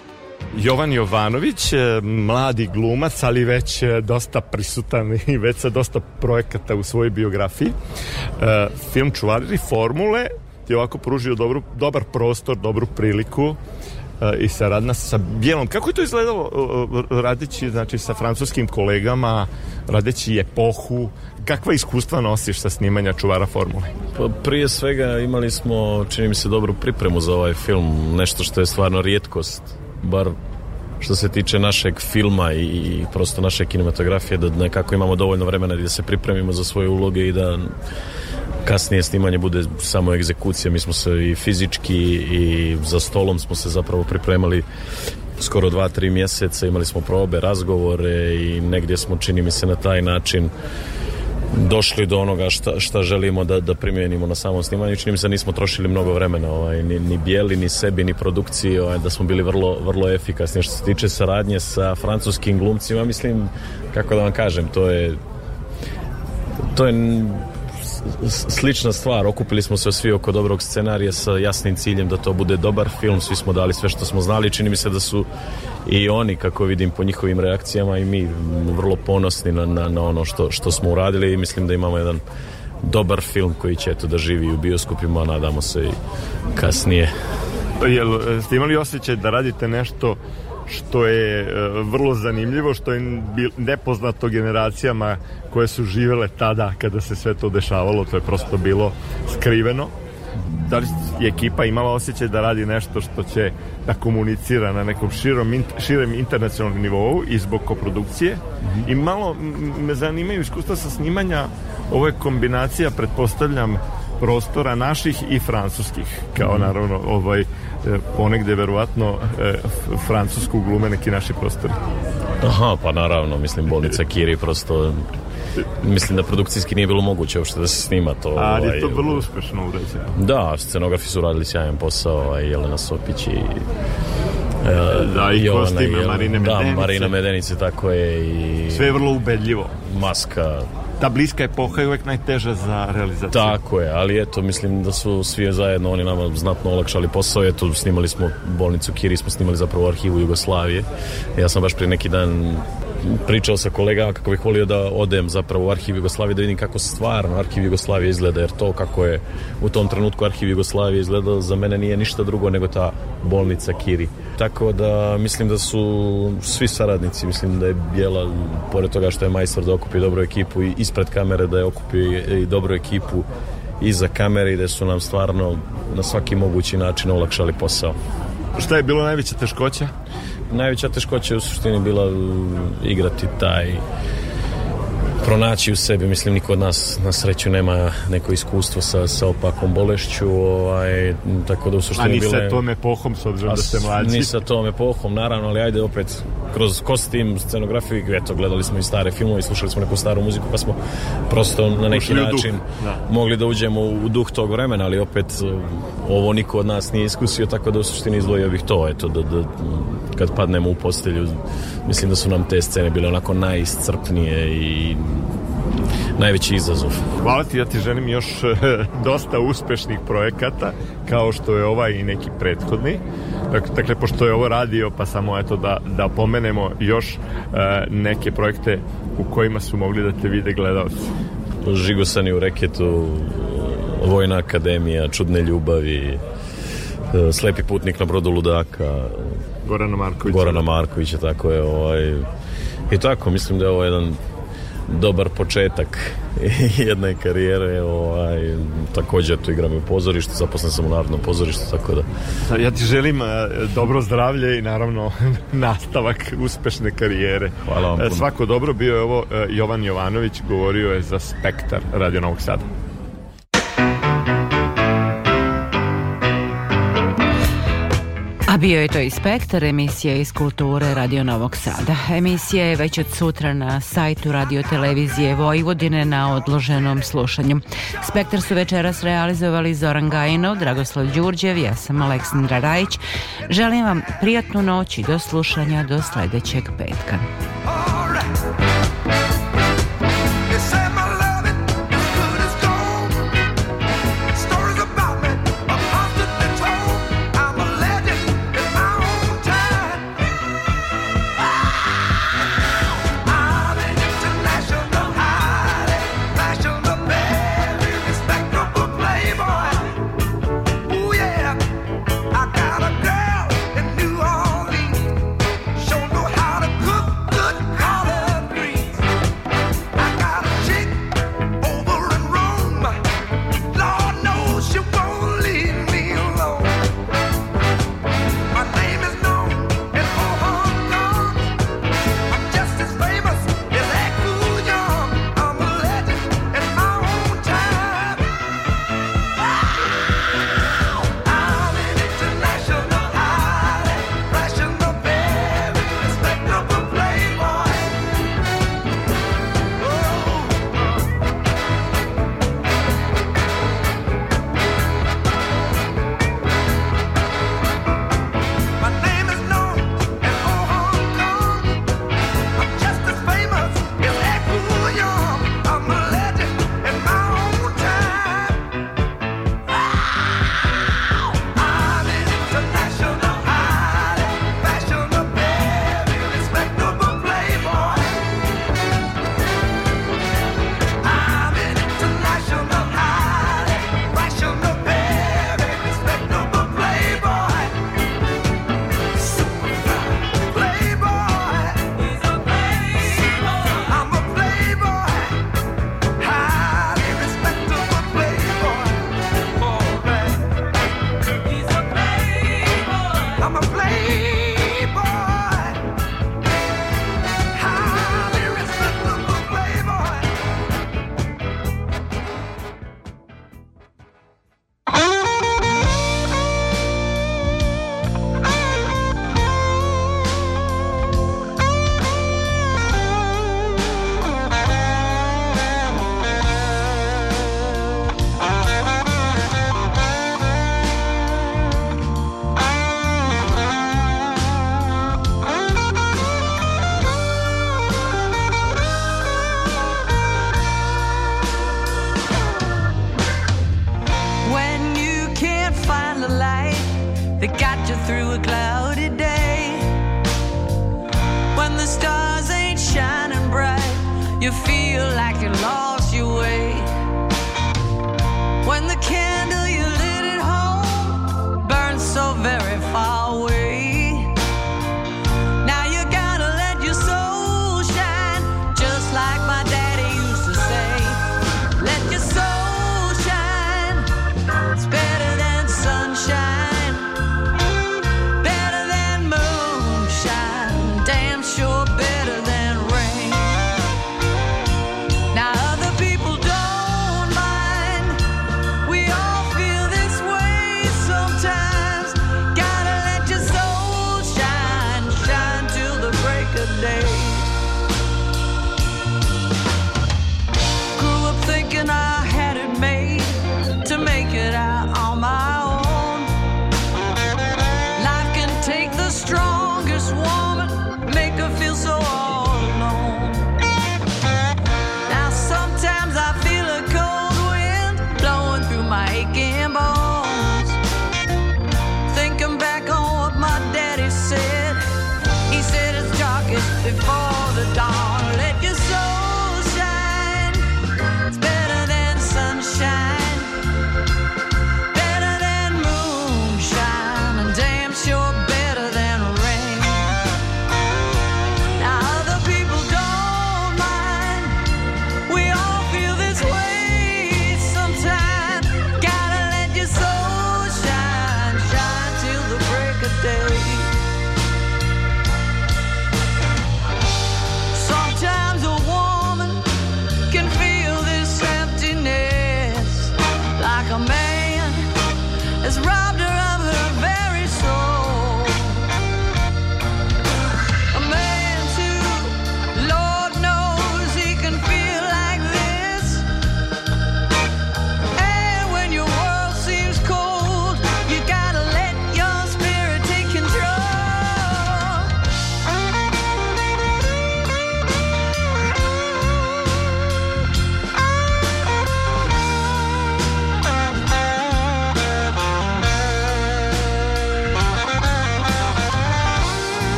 Jovan Jovanović, e, mladi glumac, ali već e, dosta prisutan i već sa dosta projekata u svojoj biografiji. E, Film Čuvari formule ti je ovako pružio dobru, dobar prostor, dobru priliku i saradna sa Bijelom. Kako je to izgledalo radeći znači, sa francuskim kolegama, radeći epohu, kakva iskustva nosiš sa snimanja Čuvara formule? Pa prije svega imali smo, čini mi se, dobru pripremu za ovaj film, nešto što je stvarno rijetkost, bar što se tiče našeg filma i, prosto naše kinematografije, da nekako imamo dovoljno vremena da se pripremimo za svoje uloge i da kasnije snimanje bude samo egzekucija. Mi smo se i fizički i za stolom smo se zapravo pripremali skoro dva, tri mjeseca, imali smo probe, razgovore i negdje smo, čini mi se, na taj način došli do onoga šta, šta želimo da, da primijenimo na samom snimanju. Čini mi se nismo trošili mnogo vremena, ovaj, ni, ni bijeli, ni sebi, ni produkciji, ovaj, da smo bili vrlo, vrlo efikasni. Što se tiče saradnje sa francuskim glumcima, mislim, kako da vam kažem, to je to je slična stvar. Okupili smo se svi oko dobrog scenarija sa jasnim ciljem da to bude dobar film. Svi smo dali sve što smo znali. Čini mi se da su i oni, kako vidim po njihovim reakcijama, i mi vrlo ponosni na, na, na ono što, što smo uradili i mislim da imamo jedan dobar film koji će eto da živi u bioskopima, nadamo se i kasnije. Jel ste imali osjećaj da radite nešto što je e, vrlo zanimljivo, što je nepoznato generacijama koje su živele tada kada se sve to dešavalo, to je prosto bilo skriveno. Da li je ekipa imala osjećaj da radi nešto što će da komunicira na nekom širom, širem internacionalnom nivou i zbog koprodukcije? I malo me zanimaju iskustva sa snimanja, ovo je kombinacija, pretpostavljam, prostora naših i francuskih kao naravno ovaj ponegde verovatno e, francusku glume neki naši prostori Aha, pa naravno, mislim, bolnica Kiri prosto mislim da produkcijski nije bilo moguće uopšte da se snima to. ali ovaj, je to vrlo uspešno urađeno Da, scenografi su radili sjajan posao, ovaj, Jelena Sopić i e, Da, i kostime Marine Da, Medenice. Marina Medenice, tako je i... sve je vrlo ubedljivo Maska, ta bliska epoha je uvek najteža za realizaciju Tako je, ali eto, mislim da su svi zajedno oni nama znatno olakšali posao. Eto, snimali smo bolnicu Kiri, smo snimali zapravo arhivu Jugoslavije. Ja sam baš prije neki dan pričao sa kolegama kako bih volio da odem zapravo u arhiv Jugoslavije da vidim kako stvarno arhiv Jugoslavije izgleda jer to kako je u tom trenutku arhiv Jugoslavije izgledao za mene nije ništa drugo nego ta bolnica Kiri. Tako da mislim da su svi saradnici, mislim da je Bijela pored toga što je majstor da okupi dobru ekipu i ispred kamere da je okupi i dobru ekipu iza kamere i da su nam stvarno na svaki mogući način olakšali posao. šta je bilo najveća teškoća Najveća teškoća je u suštini bila uh, igrati taj pronaći u sebi, mislim niko od nas na sreću nema neko iskustvo sa, sa opakom bolešću, ovaj, tako da u a suštini ni bile... sa tom epohom s obzirom da ste A mlađi Ni sa tom epohom, naravno, ali ajde opet kroz kostim, scenografiju, eto, gledali smo i stare filmove, slušali smo neku staru muziku, pa smo prosto na neki Ušli način da. mogli da uđemo u duh tog vremena, ali opet uh, ovo niko od nas nije iskusio, tako da u suštini izdvojio bih to, eto, da, da kad padnemo u postelju, mislim da su nam te scene bile onako najiscrpnije i najveći izazov. Hvala ti, ja ti želim još e, dosta uspešnih projekata, kao što je ovaj i neki prethodni. Dakle, pošto je ovo radio, pa samo eto da, da pomenemo još e, neke projekte u kojima su mogli da te vide gledalci. Žigosani u reketu, Vojna akademija, Čudne ljubavi, e, Slepi putnik na brodu ludaka, Gorana Markovića. Gorana Markovića, tako je, ovaj, I tako, mislim da je ovo jedan dobar početak jedne karijere ovaj, takođe tu igram i u pozorištu zaposlen sam u Narodnom pozorištu tako da. ja ti želim e, dobro zdravlje i naravno nastavak uspešne karijere. Hvala vam e, svako dobro bio je ovo e, Jovan Jovanović govorio je za Spektar Radio Novog Sada. Bio je to i Spektar, emisija iz kulture Radio Novog Sada. Emisija je već od sutra na sajtu Radio Televizije Vojvodine na odloženom slušanju. Spektar su večeras realizovali Zoran Gajinov, Dragoslav Đurđev, ja sam Aleksandra Rajić. Želim vam prijatnu noć i do slušanja do sledećeg petka.